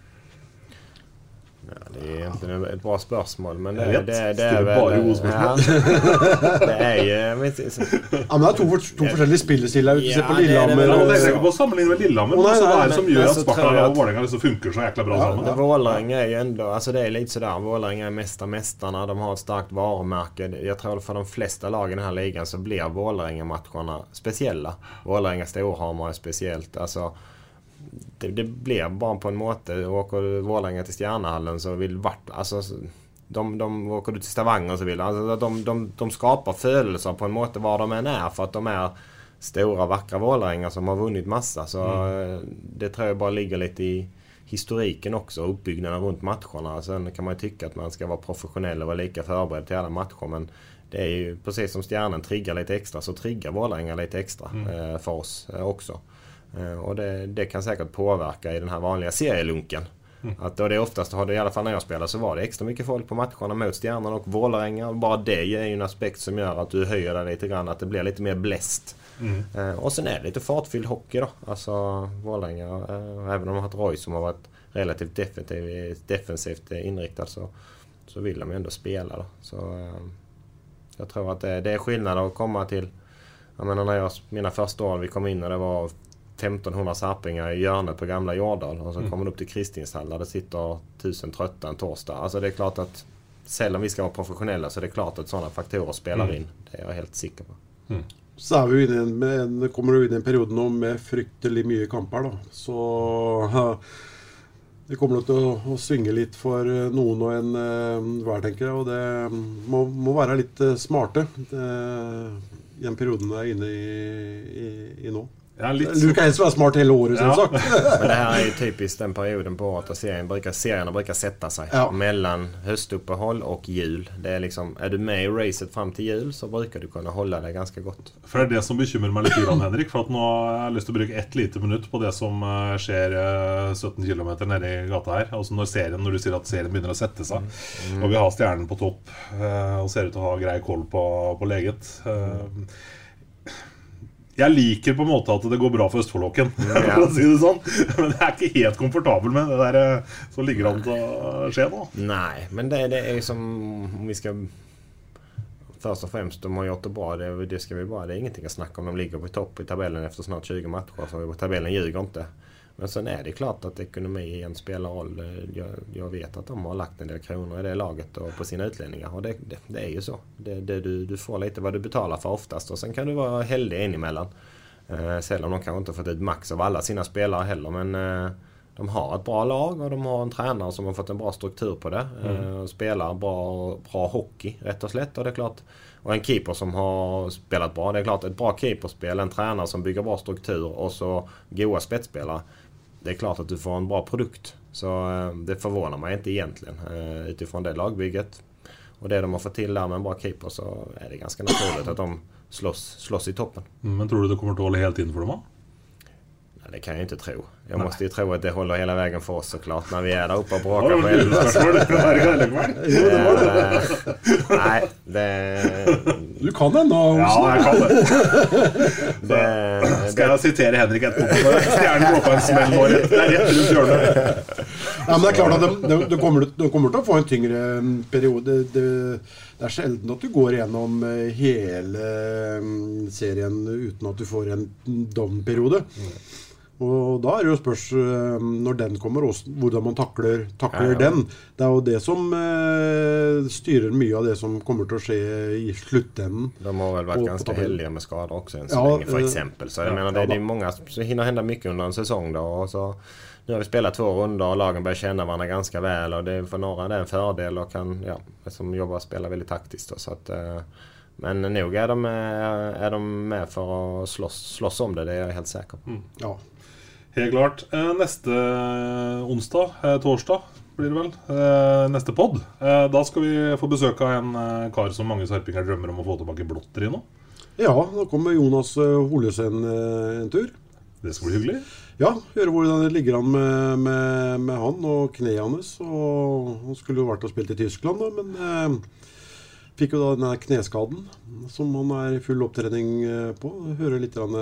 S4: Ja, det är egentligen ett bra spörsmål men det, det, det,
S3: Stiller
S4: är väl...
S3: spørsmål.
S4: Ja, det vet du, så-
S5: Ja, men det to, to forskjellige spillestiler. Ser
S4: Ja,
S5: på
S4: det er det
S5: Lillehammer
S3: Ja, men tenker på å sammenligne med Lillehammer.
S5: Nei,
S3: altså, hva er det som
S4: men-
S3: gjør
S4: men
S3: at
S4: så
S3: Sparta og
S4: at-
S3: Vålerenga liksom funker så jækla bra sammen?
S4: Men Vålerenga är ju ändå, alltså det är lite sådär. Vålerenga är mesta mästarna. De har ett starkt varumärke. Jag tror för de flesta lagen i den här ligan så blir Vålerenga-matcherna speciella. Vålerenga-Storhamar är speciellt. Alltså, det, det blir bara på en måte. Åker Vålerenga till Stjärnahallen så vill vart... Alltså, de, de åker du till Stavanger så vill alltså, de, de, de skapar födelser på en måte var de än är för att de är stora vackra Vålerenga som har vunnit massa. Så eh, det tror jag bara ligger lite i historiken också, uppbyggnaden runt matcherna. Sen kan man ju tycka att man ska vara professionell och vara lika förberedd till alla matcher. Men det är ju precis som stjärnan triggar lite extra så triggar Vålerenga lite extra eh, för oss eh, också. Eh, och det, det kan säkert påverka i den här vanliga serielunken. Att då det oftast har det, i alla fall när jag spelar, så var det extra mycket folk på matcherna mot Stjärnan och Vålerenga. Bara det är ju en aspekt som gör att du höjer det lite grann, att det blir lite mer bläst. Eh, och sen är det lite fartfylld hockey då. Alltså Vålerenga, eh, även om de har haft Roy som har varit relativt defensivt eh, inriktad så, så vill de ju ändå spela då. Så jag tror att det, det är skillnad att komma till jag menar när jag, mina första år vi kom in och det var 1500 sarpingar i hjörnet på gamla Jordal. Och så kommer man upp till Kristinshall där det sitter tusen trötta en torsdag. Alltså det är klart att Sällan om vi ska vara professionella så är det klart att sådana faktorer spelar in. Det är jag helt säker på.
S5: Så er vi inne i en, kommer du inn i en periode nå med fryktelig mye kamper. da. Så det kommer til å, å svinge litt for eh, noen og en eh, hver, tenker jeg. Og det må, må være litt eh, smarte i den perioden du er inne i, i, i nå.
S3: Ja, litt
S5: Du kan helst være smart hele året,
S3: Ja.
S4: Men det här är ju typiskt den perioden på året där serien brukar, serierna brukar sätta sig.
S5: Ja.
S4: Mellan höstuppehåll och jul. Det är liksom, är du med i racet fram till jul så brukar du kunna hålla det ganska gott.
S3: For det er det som bekymrer meg litt, grann, Henrik. For at nå har jeg lyst til å bruke ett lite minutt på det som eh, skjer eh, 17 km nede i gata her. Altså når, serien, når du sier at serien begynner å sette seg, og vi har stjernen på topp eh, og ser ut å ha grei koll på, på leget. Eh, jeg liker på en måte at det går bra for Østfoldåken, for å si det sånn. Men jeg er ikke helt komfortabel med det der eh, som ligger an til å skje nå.
S4: Nej, men det, det är liksom som om vi skal Först och främst, de har gjort det bra. Det, det ska vi bara... Det är ingenting att snacka om. De ligger på topp i tabellen efter snart 20 matcher. Så tabellen ljuger inte. Men sen är det klart att ekonomi igen spelar roll. Jag, jag vet att de har lagt en del kronor i det laget och på sina utlänningar. Och det, det, det är ju så. Det, du, du får lite vad du betalar för oftast. Och sen kan du vara heldig in emellan. Eh, Sällan de kanske inte fått ut max av alla sina spelare heller. Men eh, de har ett bra lag och de har en tränare som har fått en bra struktur på det. Eh, och spelar bra, bra hockey rätt och slätt. Och det är klart, och en keeper som har spelat bra. Det är klart ett bra keeperspel, en tränare som bygger bra struktur och så goa spetsspelare. Det är klart att du får en bra produkt. Så eh, det förvånar mig inte egentligen eh, utifrån det lagbygget. Och det de har fått till där med en bra keeper så är det ganska naturligt att de slåss, slåss i toppen.
S3: Mm, men tror du det kommer att hålla helt in för dem?
S4: Nej, det kan jag ju inte tro. Jag måste ju tro att det håller hela vägen för oss såklart när vi är där uppe och bråkar
S3: du
S4: själva.
S3: Det det.
S4: Eh, Nej, det...
S5: Du kan ennå.
S3: Ja, jeg kan det.
S4: det,
S3: Skal jeg sitere Henrik etterpå? Stjernen går på en smell nå. rett- Det er rett rundt hjørnet.
S5: Ja, men det er klart at de, de, de, kommer, de kommer å få en tyngre mm, periode. Det, det er sjelden at du går gjennom eh, hele mm, serien uten at du får en down-periode. Og da er det jo spørs eh, når den kommer, også, hvordan man takler, takler
S4: Ja, ja.
S5: den. Det er jo det som eh, styrer mye av det som kommer til å skje i sluttenden.
S4: De har
S5: på
S4: ganska
S5: tabellen.
S4: heldiga med skador också än så
S5: Ja,
S4: för
S5: eh,
S4: exempel. Så jag
S5: ja,
S4: menar det, det är många som hinner hända mycket under en säsong då. Och så, nu har vi spelat två rundor och lagen börjar känna varandra ganska väl. Och det, för några är det en fördel och kan, ja, som jobbar och spelar väldigt taktiskt. Då, så att, eh, men nog är de, är de med för att slåss, slåss om det, det är jag helt säker på.
S5: Ja.
S3: Helt klart. Eh, Neste onsdag, eh, torsdag blir det vel, eh, neste pod. Eh, Da skal vi få besøk av en eh, kar som mange sarpinger drømmer om å få tilbake blotter i nå.
S5: ja, nå kommer Jonas Holesen en tur.
S3: Det skal bli hyggelig.
S5: Ja, høre hvordan det ligger an med, med, med han og kneet hans. Han skulle jo vært og spilt i Tyskland, da, men eh, Fikk jo da denne kneskaden som han er i full opptrening eh, på. Høre litt eh,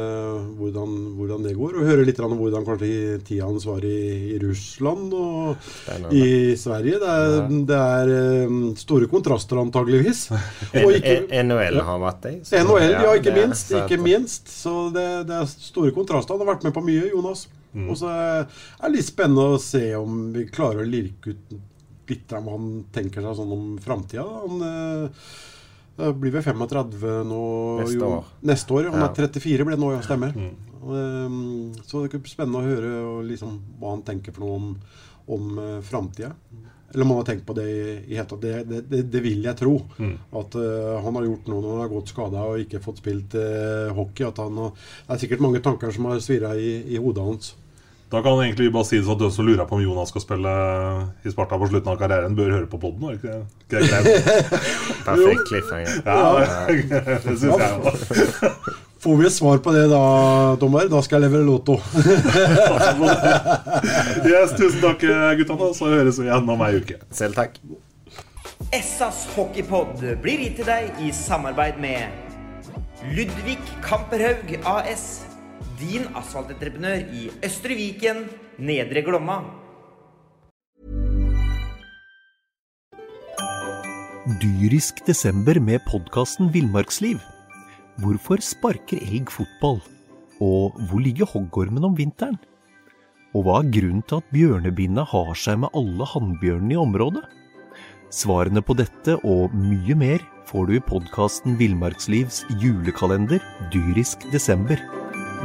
S5: hvordan, hvordan, det går. Og høre litt hvordan kanskje tida hans var i, i Russland og i Sverige. Det er, ja. det er, eh, store kontraster, antageligvis.
S4: NHL har vært det?
S5: NHL, ja, ikke minst. Ikke minst. Så det, det, er store kontraster. Han har vært med på mye, Jonas. Mm. Og så er det litt spennende å se om vi klarer å lirke ut litt av hva han tenker seg sånn om framtida. Han det blir vel 35 nå.
S4: Neste år.
S5: Jo, neste år, Han ja. er 34, blir det nå, ja. Stemmer. Mm. Um, så det er spennende å høre liksom, hva han tenker for noe om, om uh, framtida. Eller om han har tenkt på det i, i hele tatt. Det, det, det, det, vil jeg tro. Mm. At uh, han har gjort noe når han har gått skada og ikke fått spilt uh, hockey. At han har, det er sikkert mange tanker som har svirra i, i hodet hans.
S3: Da kan egentlig bare si det sånn at du som lurer på om Jonas skal spille i Sparta på slutten av karrieren, bør høre på poden. Ikke, ikke
S4: Perfekt cliffhanger.
S3: Ja, det syns jeg òg.
S5: Får vi et svar på det da, dommer? Da skal jeg levere lotto.
S3: yes, tusen takk, guttene. Så høres vi igjen om ei uke.
S4: Selv takk.
S1: Essas hockeypod blir gitt til deg i samarbeid med Ludvig Kamperhaug AS din asfaltentreprenør i Østre Viken, Nedre Glomma.
S6: Dyrisk desember med podkasten Villmarksliv. Hvorfor sparker elg fotball? Og hvor ligger hoggormen om vinteren? Og hva er grunnen til at bjørnebinna har seg med alle hannbjørnene i området? Svarene på dette og mye mer får du i podkasten Villmarkslivs julekalender Dyrisk desember